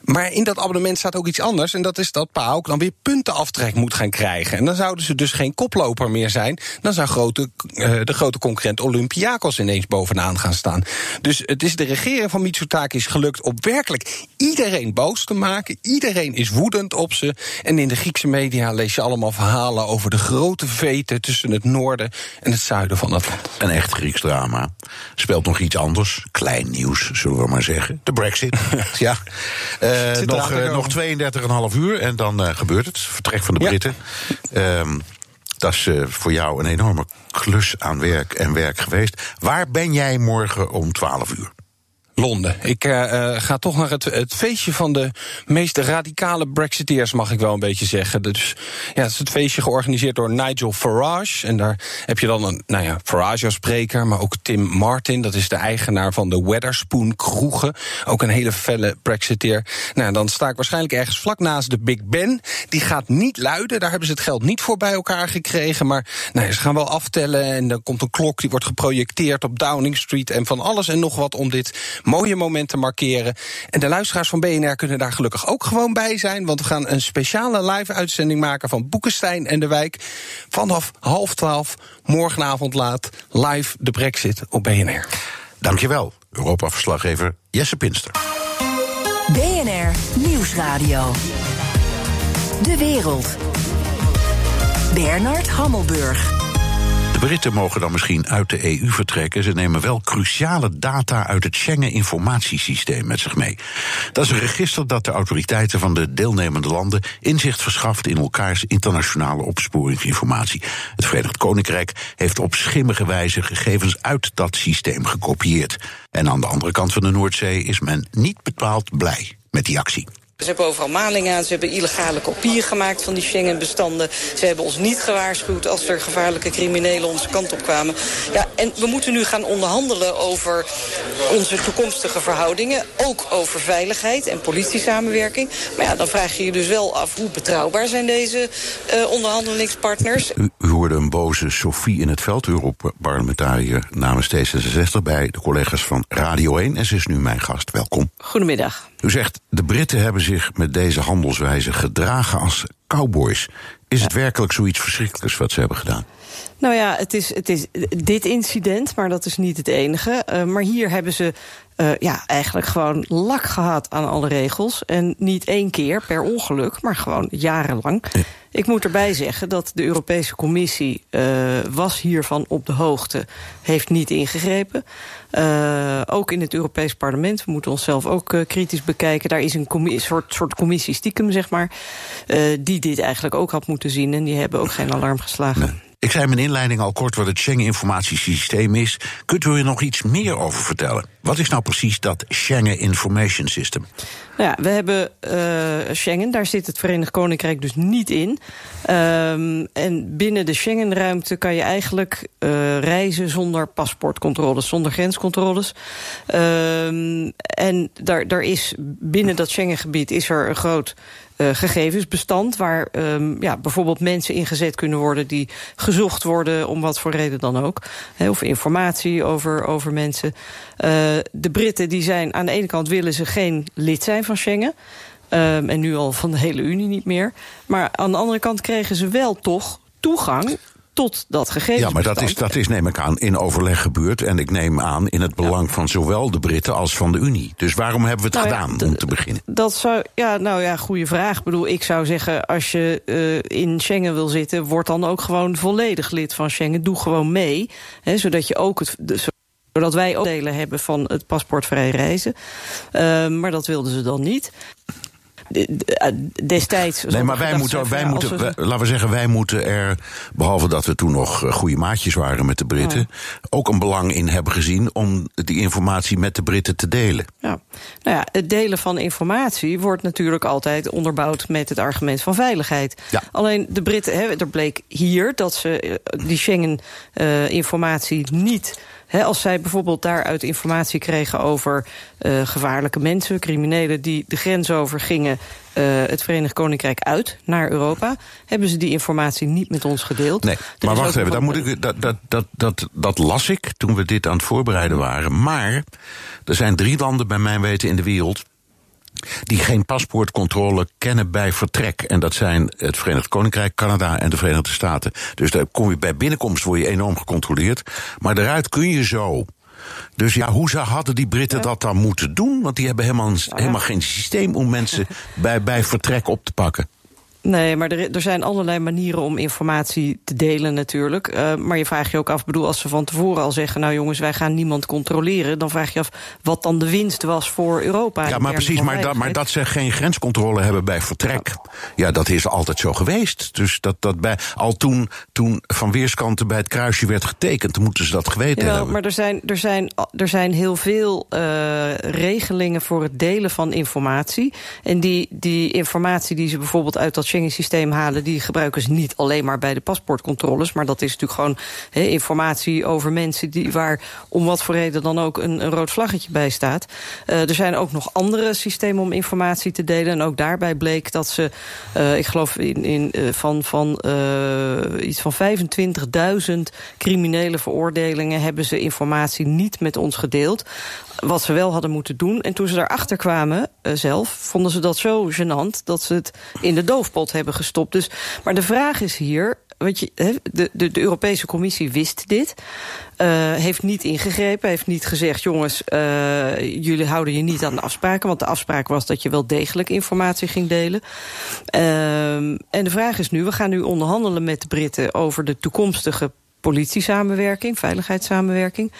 Speaker 8: Maar in dat abonnement staat ook iets anders, en dat is dat Pa ook dan weer puntenaftrek moet gaan krijgen. En dan zouden ze dus geen koploper meer zijn, dan zou grote, uh, de grote concurrent Olympiakos ineens bovenaan gaan staan. Dus het is de regering van Mitsotakis gelukt om werkelijk iedereen boos te maken. Iedereen is woedend op ze. En in de Griekse media lees je allemaal verhalen over de grote veten tussen het noorden en het zuiden van het land.
Speaker 2: Een echt Grieks drama. Speelt nog iets anders. Klein nieuws, zullen we maar zeggen. De Brexit. ja. Uh, nog, uh, nog 32,5 uur en dan uh, gebeurt het. Vertrek van de Britten. Um, dat is voor jou een enorme klus aan werk en werk geweest. Waar ben jij morgen om 12 uur?
Speaker 8: Londen. Ik uh, ga toch naar het, het, feestje van de meest radicale Brexiteers, mag ik wel een beetje zeggen. Dus ja, het is het feestje georganiseerd door Nigel Farage. En daar heb je dan een, nou ja, Farage als spreker, maar ook Tim Martin, dat is de eigenaar van de Weatherspoon kroegen. Ook een hele felle Brexiteer. Nou, dan sta ik waarschijnlijk ergens vlak naast de Big Ben. Die gaat niet luiden, daar hebben ze het geld niet voor bij elkaar gekregen. Maar nou, ze gaan wel aftellen en dan komt een klok die wordt geprojecteerd op Downing Street. En van alles en nog wat om dit mooie momenten markeren. En de luisteraars van BNR kunnen daar gelukkig ook gewoon bij zijn. Want we gaan een speciale live-uitzending maken van Boekenstein en de Wijk. Vanaf half twaalf, morgenavond laat, live de Brexit op BNR.
Speaker 2: Dankjewel, Europa-verslaggever Jesse Pinster.
Speaker 1: BNR Nieuwsradio. De wereld. Bernard Hammelburg.
Speaker 2: Britten mogen dan misschien uit de EU vertrekken. Ze nemen wel cruciale data uit het Schengen-informatiesysteem met zich mee. Dat is een register dat de autoriteiten van de deelnemende landen inzicht verschaft in elkaars internationale opsporingsinformatie. Het Verenigd Koninkrijk heeft op schimmige wijze gegevens uit dat systeem gekopieerd. En aan de andere kant van de Noordzee is men niet bepaald blij met die actie.
Speaker 9: Ze hebben overal malingen aan, ze hebben illegale kopieën gemaakt van die Schengen-bestanden. Ze hebben ons niet gewaarschuwd als er gevaarlijke criminelen onze kant op kwamen. Ja, en we moeten nu gaan onderhandelen over onze toekomstige verhoudingen. Ook over veiligheid en politiesamenwerking. Maar ja, dan vraag je je dus wel af hoe betrouwbaar zijn deze uh, onderhandelingspartners.
Speaker 2: U, u, hoorde een boze Sophie in het veld, Europarlementariër namens D66... bij de collega's van Radio 1 en ze is nu mijn gast. Welkom.
Speaker 9: Goedemiddag.
Speaker 2: U zegt, de Britten hebben zich met deze handelswijze gedragen als cowboys. Is het werkelijk zoiets verschrikkelijks wat ze hebben gedaan?
Speaker 9: Nou ja, het is, het is dit incident, maar dat is niet het enige. Uh, maar hier hebben ze uh, ja, eigenlijk gewoon lak gehad aan alle regels. En niet één keer per ongeluk, maar gewoon jarenlang. Ja. Ik moet erbij zeggen dat de Europese Commissie uh, was hiervan op de hoogte, heeft niet ingegrepen. Uh, ook in het Europees Parlement, we moeten onszelf ook uh, kritisch bekijken. Daar is een soort, soort commissie stiekem, zeg maar, die dit eigenlijk ook had moeten zien. En die hebben ook geen alarm geslagen.
Speaker 2: Ik zei in mijn inleiding al kort wat het Schengen-informatiesysteem is. Kunt u er nog iets meer over vertellen? Wat is nou precies dat Schengen Information System?
Speaker 9: Nou ja, we hebben uh, Schengen, daar zit het Verenigd Koninkrijk dus niet in. Um, en binnen de Schengen-ruimte kan je eigenlijk uh, reizen zonder paspoortcontroles, zonder grenscontroles. Um, en daar, daar is binnen dat Schengengebied is er een groot uh, gegevensbestand... waar um, ja, bijvoorbeeld mensen ingezet kunnen worden... die gezocht worden om wat voor reden dan ook. Of informatie over, over mensen. Uh, de Britten die zijn aan de ene kant willen ze geen lid zijn van Schengen... Um, en nu al van de hele Unie niet meer. Maar aan de andere kant kregen ze wel toch toegang tot dat gegeven.
Speaker 2: Ja, maar dat is, dat is, neem ik aan, in overleg gebeurd. En ik neem aan in het belang ja. van zowel de Britten als van de Unie. Dus waarom hebben we het nou gedaan, ja, om te beginnen?
Speaker 9: Dat zou, ja, nou ja, goede vraag. Ik bedoel, ik zou zeggen, als je uh, in Schengen wil zitten... word dan ook gewoon volledig lid van Schengen. Doe gewoon mee, hè, zodat je ook het... De, zodat wij ook delen hebben van het paspoortvrij reizen. Uh, maar dat wilden ze dan niet destijds.
Speaker 2: Nee, maar wij moeten, wij moeten wij, laten we zeggen, wij moeten er, behalve dat we toen nog goede maatjes waren met de Britten, ja. ook een belang in hebben gezien om die informatie met de Britten te delen.
Speaker 9: Ja. Nou ja, het delen van informatie wordt natuurlijk altijd onderbouwd met het argument van veiligheid.
Speaker 2: Ja.
Speaker 9: Alleen de Britten, hè, er bleek hier dat ze die Schengen-informatie uh, niet He, als zij bijvoorbeeld daaruit informatie kregen over uh, gevaarlijke mensen, criminelen die de grens over gingen, uh, het Verenigd Koninkrijk uit naar Europa, hebben ze die informatie niet met ons gedeeld.
Speaker 2: Nee, er maar wacht even, daar moet ik, dat, dat, dat, dat, dat las ik toen we dit aan het voorbereiden waren. Maar er zijn drie landen bij mijn weten in de wereld die geen paspoortcontrole kennen bij vertrek. En dat zijn het Verenigd Koninkrijk, Canada en de Verenigde Staten. Dus daar kom je bij binnenkomst word je enorm gecontroleerd. Maar daaruit kun je zo. Dus ja, hoe hadden die Britten dat dan moeten doen? Want die hebben helemaal, helemaal geen systeem om mensen bij, bij vertrek op te pakken.
Speaker 9: Nee, maar er, er zijn allerlei manieren om informatie te delen natuurlijk. Uh, maar je vraagt je ook af, bedoel, als ze van tevoren al zeggen... nou jongens, wij gaan niemand controleren... dan vraag je af wat dan de winst was voor Europa.
Speaker 2: Ja, maar precies, maar dat, maar dat ze geen grenscontrole hebben bij vertrek... Ja. ja, dat is altijd zo geweest. Dus dat, dat bij, al toen, toen van weerskanten bij het kruisje werd getekend... moeten ze dat geweten hebben.
Speaker 9: Maar er zijn, er, zijn, er zijn heel veel uh, regelingen voor het delen van informatie. En die, die informatie die ze bijvoorbeeld uit dat Schengen-systeem halen... die gebruiken ze niet alleen maar bij de paspoortcontroles... maar dat is natuurlijk gewoon informatie over mensen... Die, waar om wat voor reden dan ook een, rood vlaggetje bij staat. Uh, er zijn ook nog andere systemen om informatie te delen. En ook daarbij bleek dat ze, uh, ik geloof in, in, uh, van, van iets van 25.000 criminele veroordelingen... hebben ze informatie niet met ons gedeeld wat ze wel hadden moeten doen. En toen ze daarachter kwamen zelf, vonden ze dat zo gênant... dat ze het in de doofpot hebben gestopt. Dus, maar de vraag is hier... Want je, de, de, de Europese Commissie wist dit. Uh, heeft niet ingegrepen, heeft niet gezegd... jongens, uh, jullie houden je niet aan de afspraken... want de afspraak was dat je wel degelijk informatie ging delen. Uh, en de vraag is nu, we gaan nu onderhandelen met de Britten... over de toekomstige politiesamenwerking, veiligheidssamenwerking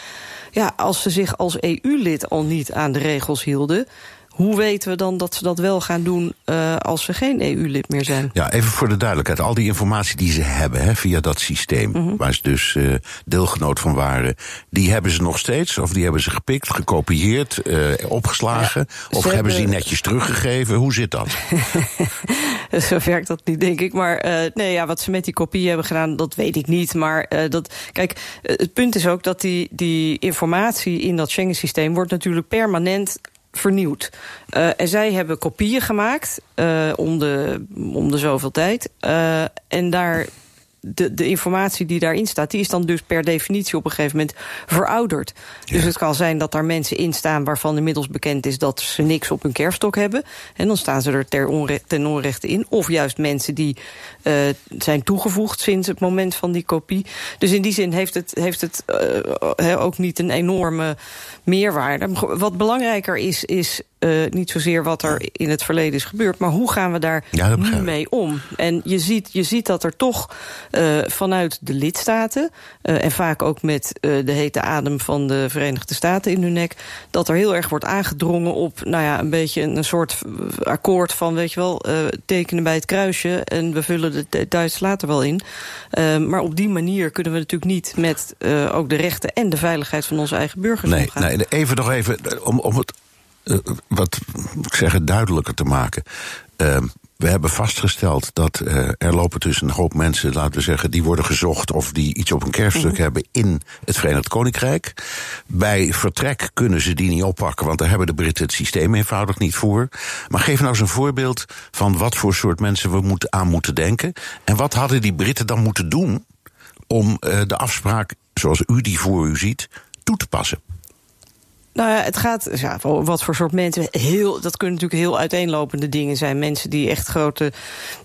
Speaker 9: ja, als ze zich als EU-lid al niet aan de regels hielden hoe weten we dan dat ze dat wel gaan doen uh, als ze geen EU-lid meer zijn?
Speaker 2: Ja, even voor de duidelijkheid. Al die informatie die ze hebben hè, via dat systeem, mm -hmm. waar ze dus uh, deelgenoot van waren, die hebben ze nog steeds? Of die hebben ze gepikt, gekopieerd, uh, opgeslagen? Ja, of hebben, hebben ze die netjes teruggegeven? Hoe zit dat?
Speaker 9: Zo werkt dat niet, denk ik. Maar nee, ja, wat ze met die kopie hebben gedaan, dat weet ik niet. Maar dat, kijk, het punt is ook dat die, die informatie in dat Schengen-systeem wordt natuurlijk permanent vernieuwd. Uh, en zij hebben kopieën gemaakt uh, om, de, om de zoveel tijd. Uh, en daar de, de informatie die daarin staat... die is dan dus per definitie op een gegeven moment verouderd. Ja. Dus het kan zijn dat daar mensen in staan... waarvan inmiddels bekend is dat ze niks op hun kerststok hebben. En dan staan ze er ter ten onrechte in. Of juist mensen die uh, zijn toegevoegd sinds het moment van die kopie. Dus in die zin heeft het, heeft het uh, ook niet een enorme meerwaarde. Wat belangrijker is, is uh, niet zozeer wat er in het verleden is gebeurd... maar hoe gaan we daar
Speaker 2: ja,
Speaker 9: nu mee om? En je ziet, je ziet dat er toch uh, vanuit de lidstaten. Uh, en vaak ook met uh, de hete adem van de Verenigde Staten in hun nek. Dat er heel erg wordt aangedrongen op nou ja, een beetje een soort akkoord van, weet je wel, tekenen bij het kruisje. En we vullen de details later wel in. maar op die manier kunnen we natuurlijk niet met ook de rechten en de veiligheid van onze eigen burgers
Speaker 2: nee,
Speaker 9: omgaan.
Speaker 2: Nee, even nog even om, om het uh, wat ik zeggen, duidelijker te maken. Uh, we hebben vastgesteld dat uh, er lopen dus een hoop mensen, laten we zeggen, die worden gezocht of die iets op een kerfstuk mm. hebben in het Verenigd Koninkrijk. Bij vertrek kunnen ze die niet oppakken, want daar hebben de Britten het systeem eenvoudig niet voor. Maar geef nou eens een voorbeeld van wat voor soort mensen we moeten, aan moeten denken. En wat hadden die Britten dan moeten doen om uh, de afspraak, zoals u die voor u ziet, toe te passen?
Speaker 9: Nou ja, het gaat, ja, wat voor soort mensen, heel, dat kunnen natuurlijk heel uiteenlopende dingen zijn. Mensen die echt grote,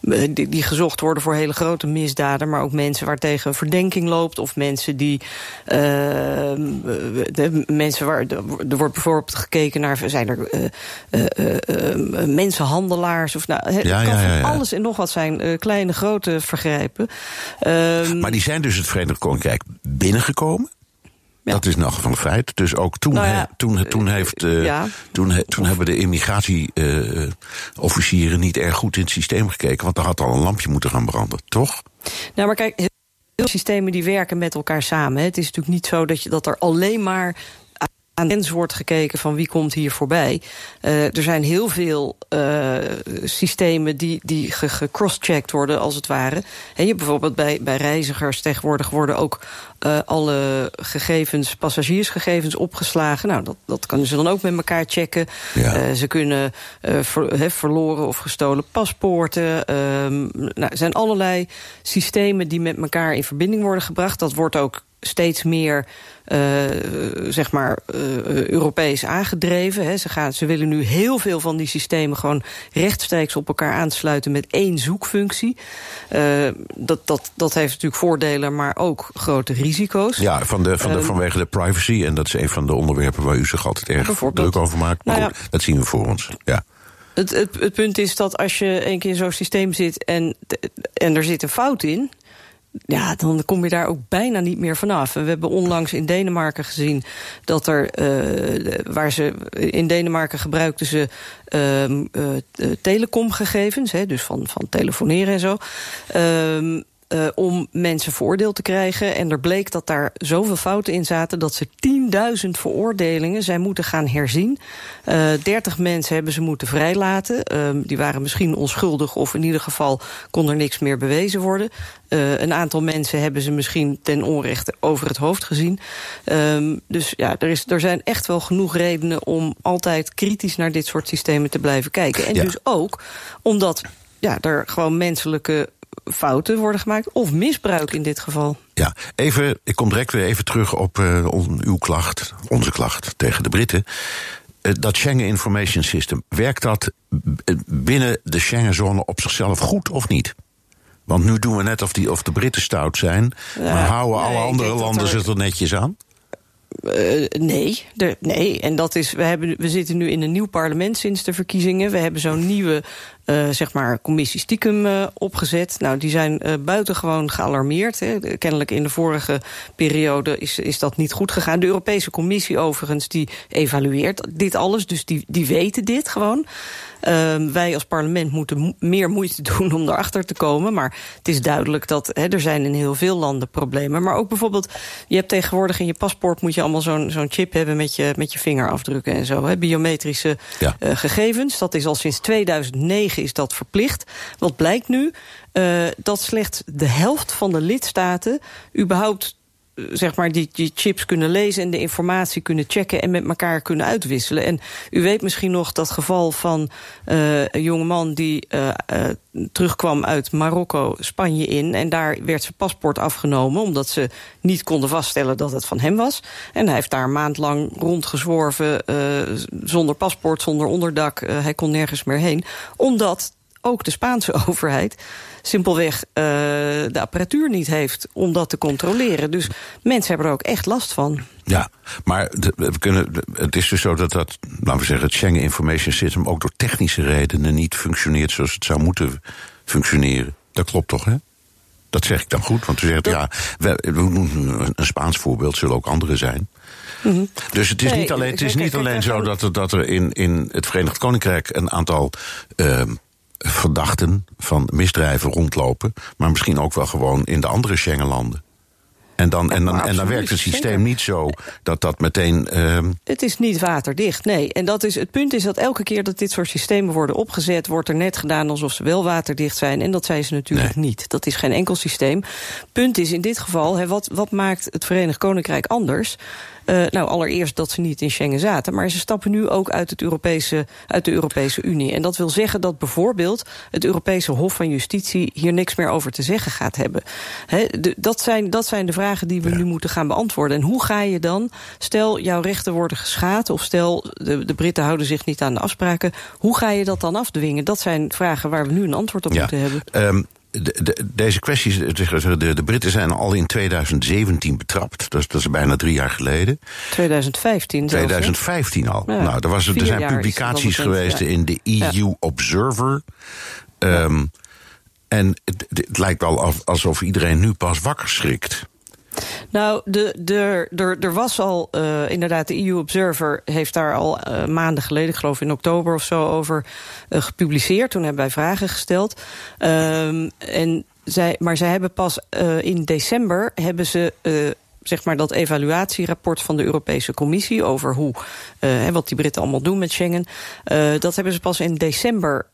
Speaker 9: eh, die, die gezocht worden voor hele grote misdaden, maar ook mensen waar tegen verdenking loopt, of mensen die, uh, de mensen waar, er wordt bijvoorbeeld gekeken naar, zijn er uh, uh, mensenhandelaars, of nou, het
Speaker 2: ja,
Speaker 9: kan
Speaker 2: ja, ja,
Speaker 9: van alles en nog wat zijn, kleine, grote vergrijpen. Ehm,
Speaker 2: maar die zijn dus het Verenigd Koninkrijk binnengekomen? Ja. Dat is nog van feit. Dus ook toen, nou ja, he, toen, toen, heeft, uh, ja. toen, he, toen hebben de immigratieofficieren uh, niet erg goed in het systeem gekeken. Want er had al een lampje moeten gaan branden, toch?
Speaker 9: Nou, maar kijk, systemen die werken met elkaar samen. Het is natuurlijk niet zo dat, je, dat er alleen maar aan de grens wordt gekeken van wie komt hier voorbij. Uh, er zijn heel veel uh, systemen die, die gecrosschecked worden, als het ware. He, je bijvoorbeeld bij, bij reizigers tegenwoordig worden ook uh, alle gegevens, passagiersgegevens opgeslagen. Nou, dat, dat kunnen ze dan ook met elkaar checken. Ja. ze kunnen ver, he, verloren of gestolen paspoorten. Ehm, nou, er zijn allerlei systemen die met elkaar in verbinding worden gebracht. Dat wordt ook steeds meer uh, zeg maar uh, Europees aangedreven. Hè. Ze, gaan, ze willen nu heel veel van die systemen gewoon rechtstreeks op elkaar aansluiten met één zoekfunctie. Uh, dat, dat, dat heeft natuurlijk voordelen, maar ook grote risico's.
Speaker 2: Ja, van de, van de, vanwege de privacy. En dat is een van de onderwerpen waar u zich altijd erg druk over maakt. Maar nou ja, goed, dat zien we voor ons. Ja.
Speaker 9: Het, het, het punt is dat als je een keer in zo'n systeem zit en, en er zit een fout in ja, dan kom je daar ook bijna niet meer vanaf. We hebben onlangs in Denemarken gezien dat er, uh, waar ze in Denemarken gebruikten ze uh, uh, telecomgegevens, hè, dus van, van telefoneren en zo. Uh, uh, om mensen voordeel te krijgen. En er bleek dat daar zoveel fouten in zaten... dat ze 10.000 veroordelingen zijn moeten gaan herzien. Uh, 30 mensen hebben ze moeten vrijlaten. Uh, die waren misschien onschuldig of in ieder geval kon er niks meer bewezen worden. Uh, een aantal mensen hebben ze misschien ten onrechte over het hoofd gezien. Um, dus ja, er, is, er zijn echt wel genoeg redenen om altijd kritisch naar dit soort systemen te blijven kijken. En ja. dus ook omdat ja, er gewoon menselijke fouten worden gemaakt. Of misbruik in dit geval.
Speaker 2: Ja, even, ik kom direct weer even terug op uh, uw klacht, onze klacht tegen de Britten. Uh, dat Schengen Information System, werkt dat binnen de Schengenzone op zichzelf goed of niet? Want nu doen we net of, die, of de Britten stout zijn, ja, maar houden nee, alle andere landen zich er netjes aan?
Speaker 9: Uh, nee, de, nee. En dat is, we, hebben, we zitten nu in een nieuw parlement sinds de verkiezingen. We hebben zo'n nieuwe uh, zeg maar commissie stiekem uh, opgezet. Nou, die zijn uh, buitengewoon gealarmeerd. Hè. Kennelijk in de vorige periode is, is dat niet goed gegaan. De Europese Commissie overigens, die evalueert dit alles. Dus die, die weten dit gewoon. Uh, wij als parlement moeten mo meer moeite doen om erachter te komen. Maar het is duidelijk dat hè, er zijn in heel veel landen problemen. Maar ook bijvoorbeeld, je hebt tegenwoordig in je paspoort... moet je allemaal zo'n zo'n chip hebben met je, met je vingerafdrukken en zo. Hè, biometrische ja. gegevens. Dat is al sinds 2009 is dat verplicht. Wat blijkt nu? Uh, dat slechts de helft van de lidstaten überhaupt zeg maar, die, chips kunnen lezen en de informatie kunnen checken en met elkaar kunnen uitwisselen. En u weet misschien nog dat geval van uh, een jongeman die uh, uh, terugkwam uit Marokko, Spanje in. En daar werd zijn paspoort afgenomen omdat ze niet konden vaststellen dat het van hem was. En hij heeft daar een maand lang rondgezworven zonder paspoort, zonder onderdak. hij kon nergens meer heen. Omdat ook de Spaanse overheid simpelweg uh, de apparatuur niet heeft om dat te controleren. Dus mensen hebben er ook echt last van.
Speaker 2: Ja, maar we kunnen, het is dus zo dat dat, laten we zeggen, het Schengen Information System ook door technische redenen niet functioneert zoals het zou moeten functioneren. Dat klopt toch, hè? Dat zeg ik dan goed, want u zegt, ja, we, we een Spaans voorbeeld, zullen ook andere zijn. Mhm. Dus het is niet alleen, het is niet alleen zo dat er, dat er in, in het Verenigd Koninkrijk een aantal uh, verdachten van misdrijven rondlopen, maar misschien ook wel gewoon in de andere Schengenlanden. En dan, en dan, en dan werkt het systeem niet zo dat dat meteen. Uh...
Speaker 9: Het is niet waterdicht, nee. En dat is, het punt is dat elke keer dat dit soort systemen worden opgezet, wordt er net gedaan alsof ze wel waterdicht zijn. En dat zijn ze natuurlijk niet. Dat is geen enkel systeem. Punt is in dit geval, wat, wat maakt het Verenigd Koninkrijk anders? Uh, nou, allereerst dat ze niet in Schengen zaten. Maar ze stappen nu ook uit, het Europese, uit de Europese Unie. En dat wil zeggen dat bijvoorbeeld het Europese Hof van Justitie hier niks meer over te zeggen gaat hebben. He, de, dat, zijn, dat zijn de vragen die we nu moeten gaan beantwoorden. En hoe ga je dan, stel jouw rechten worden geschaad... of stel de, de Britten houden zich niet aan de afspraken... hoe ga je dat dan afdwingen? Dat zijn vragen waar we nu een antwoord op moeten hebben.
Speaker 2: Um, de, deze kwesties, de, de, Britten zijn al in 2017 betrapt. Dat is, dat is bijna drie jaar geleden.
Speaker 9: 2015
Speaker 2: 2015 al. nou, er, was, er zijn publicaties geweest in de EU Observer. Um, en het, het, lijkt wel alsof iedereen nu pas wakker schrikt.
Speaker 9: Nou, de, de, er, er was al, uh, inderdaad, de EU Observer heeft daar al uh, maanden geleden, ik geloof in oktober of zo, over uh, gepubliceerd. Toen hebben wij vragen gesteld. Um, en zij, maar zij hebben pas in december hebben ze zeg maar dat evaluatierapport van de Europese Commissie over hoe, uh, wat die Britten allemaal doen met Schengen. Dat hebben ze pas in december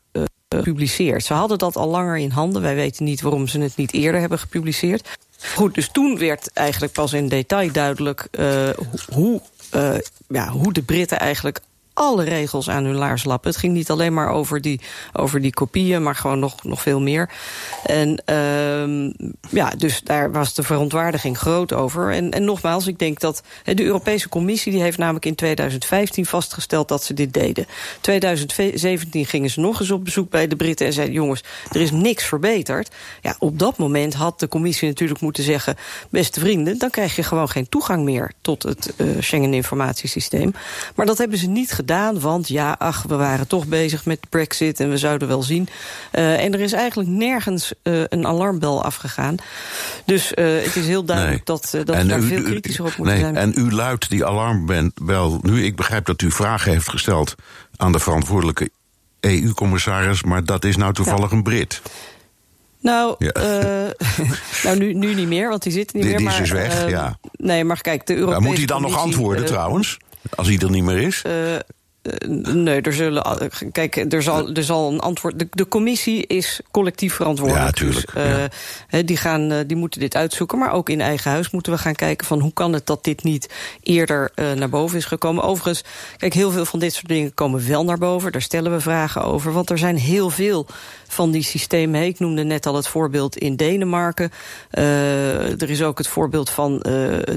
Speaker 9: gepubliceerd. Ze hadden dat al langer in handen. Wij weten niet waarom ze het niet eerder hebben gepubliceerd. Goed, dus toen werd eigenlijk pas in detail duidelijk uh, hoe, uh, ja, hoe de Britten eigenlijk alle regels aan hun laars lappen. Het ging niet alleen maar over die, over die kopieën, maar gewoon nog, nog veel meer. En uh, ja, dus daar was de verontwaardiging groot over. En, en nogmaals, ik denk dat de Europese Commissie... die heeft namelijk in 2015 vastgesteld dat ze dit deden. 2017 gingen ze nog eens op bezoek bij de Britten... en zeiden, jongens, er is niks verbeterd. Ja, op dat moment had de Commissie natuurlijk moeten zeggen... beste vrienden, dan krijg je gewoon geen toegang meer... tot het uh, Schengen-informatiesysteem. Maar dat hebben ze niet gedaan gedaan. Want ja, ach, we waren toch bezig met Brexit en we zouden wel zien. Uh, en er is eigenlijk nergens uh, een alarmbel afgegaan. Dus uh, het is heel duidelijk dat, dat we daar veel kritischer op moeten
Speaker 2: nee,
Speaker 9: zijn.
Speaker 2: En u luidt die alarmbel nu. Ik begrijp dat u vragen heeft gesteld aan de verantwoordelijke EU-commissaris... maar dat is nou toevallig ja. een Brit.
Speaker 9: Nou, ja. uh, nou nu, nu niet meer, want die zit niet
Speaker 2: die,
Speaker 9: meer.
Speaker 2: Die
Speaker 9: maar,
Speaker 2: is dus weg, uh, ja.
Speaker 9: Nee, maar kijk, de Europese
Speaker 2: maar Moet hij dan nog antwoorden uh, trouwens? Als hij er niet meer is?
Speaker 9: Nee, er zullen. Kijk, er zal, er zal een antwoord. De, de commissie is collectief verantwoordelijk.
Speaker 2: Ja, tuurlijk.
Speaker 9: Dus, uh, ja. die, gaan, die moeten dit uitzoeken. Maar ook in eigen huis moeten we gaan kijken van hoe kan het dat dit niet eerder uh, naar boven is gekomen. Overigens, kijk, heel veel van dit soort dingen komen wel naar boven. Daar stellen we vragen over. Want er zijn heel veel van die systemen. Ik noemde net al het voorbeeld in Denemarken. Uh, er is ook het voorbeeld van uh,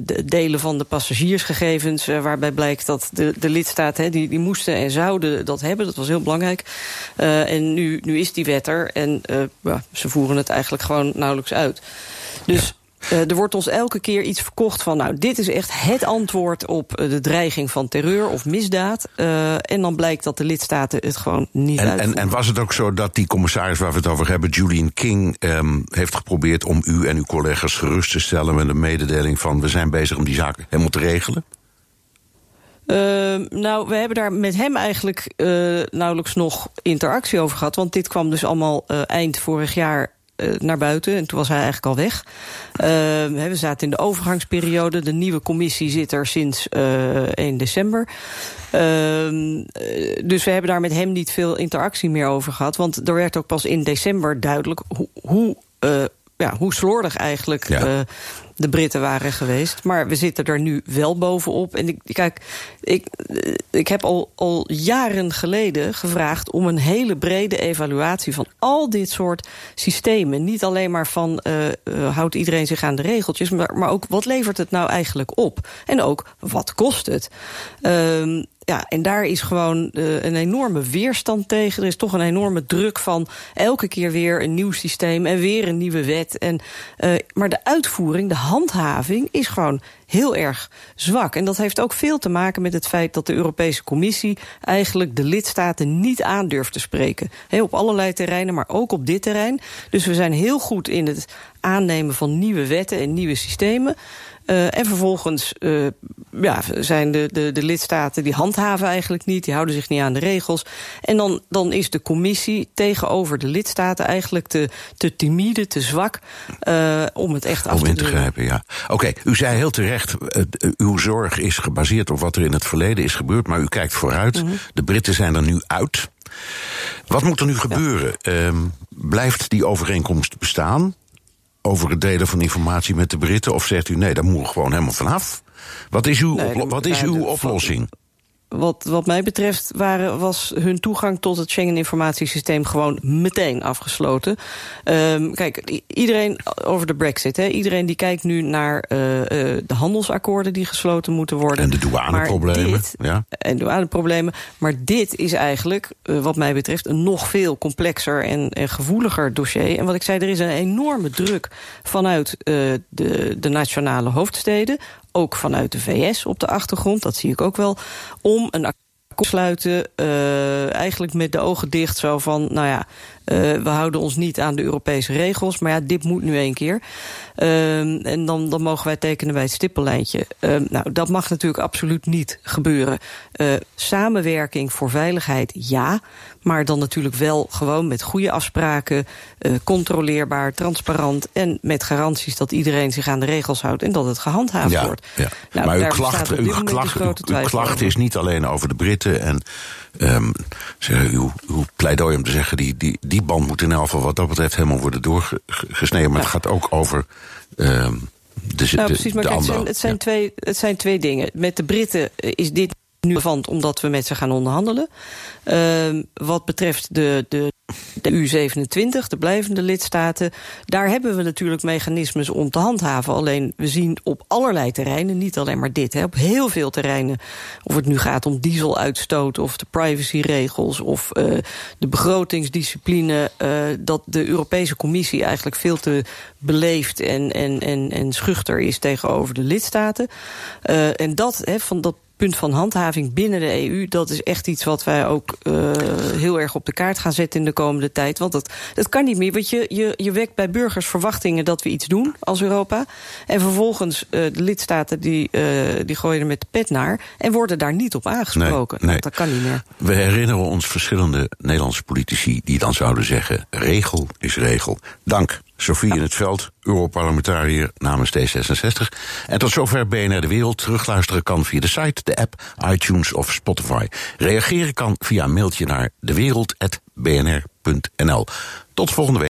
Speaker 9: de delen van de passagiersgegevens... Uh, waarbij blijkt dat de, de lidstaten die, die moesten en zouden dat hebben. Dat was heel belangrijk. en nu, nu is die wet er en ze voeren het eigenlijk gewoon nauwelijks uit. Dus... Uh, er wordt ons elke keer iets verkocht van... nou, dit is echt het antwoord op de dreiging van terreur of misdaad. Uh, en dan blijkt dat de lidstaten het gewoon niet
Speaker 2: en,
Speaker 9: uitvoeren.
Speaker 2: En, en was het ook zo dat die commissaris waar we het over hebben... Julian King, um, heeft geprobeerd om u en uw collega's gerust te stellen... met een mededeling van we zijn bezig om die zaken helemaal te regelen?
Speaker 9: Uh, nou, we hebben daar met hem eigenlijk uh, nauwelijks nog interactie over gehad. Want dit kwam dus allemaal uh, eind vorig jaar naar buiten. En toen was hij eigenlijk al weg. Uh, we zaten in de overgangsperiode. De nieuwe commissie zit er sinds uh, 1 december. Uh, dus we hebben daar met hem niet veel interactie meer over gehad. Want er werd ook pas in december duidelijk hoe, hoe, ja, hoe slordig eigenlijk... Ja de Britten waren geweest. Maar we zitten er nu wel bovenop. En ik, kijk, ik, ik heb al, al jaren geleden gevraagd om een hele brede evaluatie van al dit soort systemen. Niet alleen maar van uh, uh, houdt iedereen zich aan de regeltjes, maar, maar ook wat levert het nou eigenlijk op? En ook wat kost het? Uh, ja, en daar is gewoon uh, een enorme weerstand tegen. Er is toch een enorme druk van elke keer weer een nieuw systeem en weer een nieuwe wet. En, uh, maar de uitvoering, de handhaving is gewoon heel erg zwak. En dat heeft ook veel te maken met het feit dat de Europese Commissie eigenlijk de lidstaten niet aandurft te spreken. Op allerlei terreinen, maar ook op dit terrein. Dus we zijn heel goed in het aannemen van nieuwe wetten en nieuwe systemen. Uh, en vervolgens uh, ja, zijn de, de, de lidstaten die handhaven eigenlijk niet, die houden zich niet aan de regels. En dan, dan is de commissie tegenover de lidstaten eigenlijk te, te timide, te zwak uh, om het echt af
Speaker 2: om
Speaker 9: te
Speaker 2: in te grijpen. Ja. Oké, u zei heel terecht, uw zorg is gebaseerd op wat er in het verleden is gebeurd, maar u kijkt vooruit. Mm -hmm. De Britten zijn er nu uit. Wat moet er nu gebeuren? Ja. blijft die overeenkomst bestaan? Over het delen van informatie met de Britten? Of zegt u nee, daar moeten we gewoon helemaal vanaf? Wat is uw, nee, wat is uw oplossing?
Speaker 9: Wat, wat mij betreft waren, was hun toegang tot het Schengen-informatiesysteem gewoon meteen afgesloten. Um, kijk, iedereen over de brexit, hè, iedereen die kijkt nu naar uh, uh, de handelsakkoorden die gesloten moeten worden.
Speaker 2: En de douaneproblemen.
Speaker 9: Dit,
Speaker 2: ja.
Speaker 9: En douaneproblemen. Maar dit is eigenlijk, uh, wat mij betreft, een nog veel complexer en, en gevoeliger dossier. En wat ik zei, er is een enorme druk vanuit de, de nationale hoofdsteden ook vanuit de VS op de achtergrond, dat zie ik ook wel, om een akkoord te sluiten, uh, eigenlijk met de ogen dicht, zo van, nou ja, uh, we houden ons niet aan de Europese regels, maar ja, dit moet nu één keer. Uh, en dan, dan mogen wij tekenen bij het stippellijntje. Uh, nou, dat mag natuurlijk absoluut niet gebeuren. Uh, samenwerking voor veiligheid, ja. Maar dan natuurlijk wel gewoon met goede afspraken, uh, controleerbaar, transparant en met garanties dat iedereen zich aan de regels houdt en dat het gehandhaafd
Speaker 2: ja,
Speaker 9: wordt.
Speaker 2: Ja.
Speaker 9: Nou,
Speaker 2: maar uw klacht, uw klacht, uw, klacht is niet alleen over de Britten en um, zeg, uw, uw pleidooi om te zeggen, die, die, die band moet in elk geval wat dat betreft helemaal worden doorgesneden. Maar
Speaker 9: Ja.
Speaker 2: het gaat ook over um, de,
Speaker 9: Nou, precies, maar
Speaker 2: de
Speaker 9: kijk, het zijn, het, zijn
Speaker 2: Ja.
Speaker 9: twee, het zijn twee dingen. Met de Britten eh, is dit nu relevant omdat we met ze gaan onderhandelen. Ehm, wat betreft de, de, de U27, de blijvende lidstaten... daar hebben we natuurlijk mechanismes om te handhaven. Alleen we zien op allerlei terreinen, niet alleen maar dit... Hè, op heel veel terreinen, of het nu gaat om dieseluitstoot... of de privacyregels of uh, de begrotingsdiscipline... Uh, dat de Europese Commissie eigenlijk veel te beleefd en, en, en, en schuchter is tegenover de lidstaten. Uh, en dat, hè, van dat punt van handhaving binnen de EU... dat is echt iets wat wij ook uh, heel erg op de kaart gaan zetten in de komende tijd. Want dat, dat kan niet meer, want je, je, je wekt bij burgers verwachtingen... dat we iets doen als Europa. En vervolgens uh, de lidstaten die, uh, die gooien er met de pet naar... en worden daar niet op aangesproken.
Speaker 2: Nee, nee.
Speaker 9: Dat kan niet meer.
Speaker 2: We herinneren ons verschillende Nederlandse politici die dan zouden zeggen: regel is regel. Dank, Sofie in het veld, Europarlementariër namens D66. En tot zover BNR de Wereld. Terugluisteren kan via de site, de app, iTunes of Spotify. Reageren kan via een mailtje naar dewereld.bnr.nl. Tot volgende week.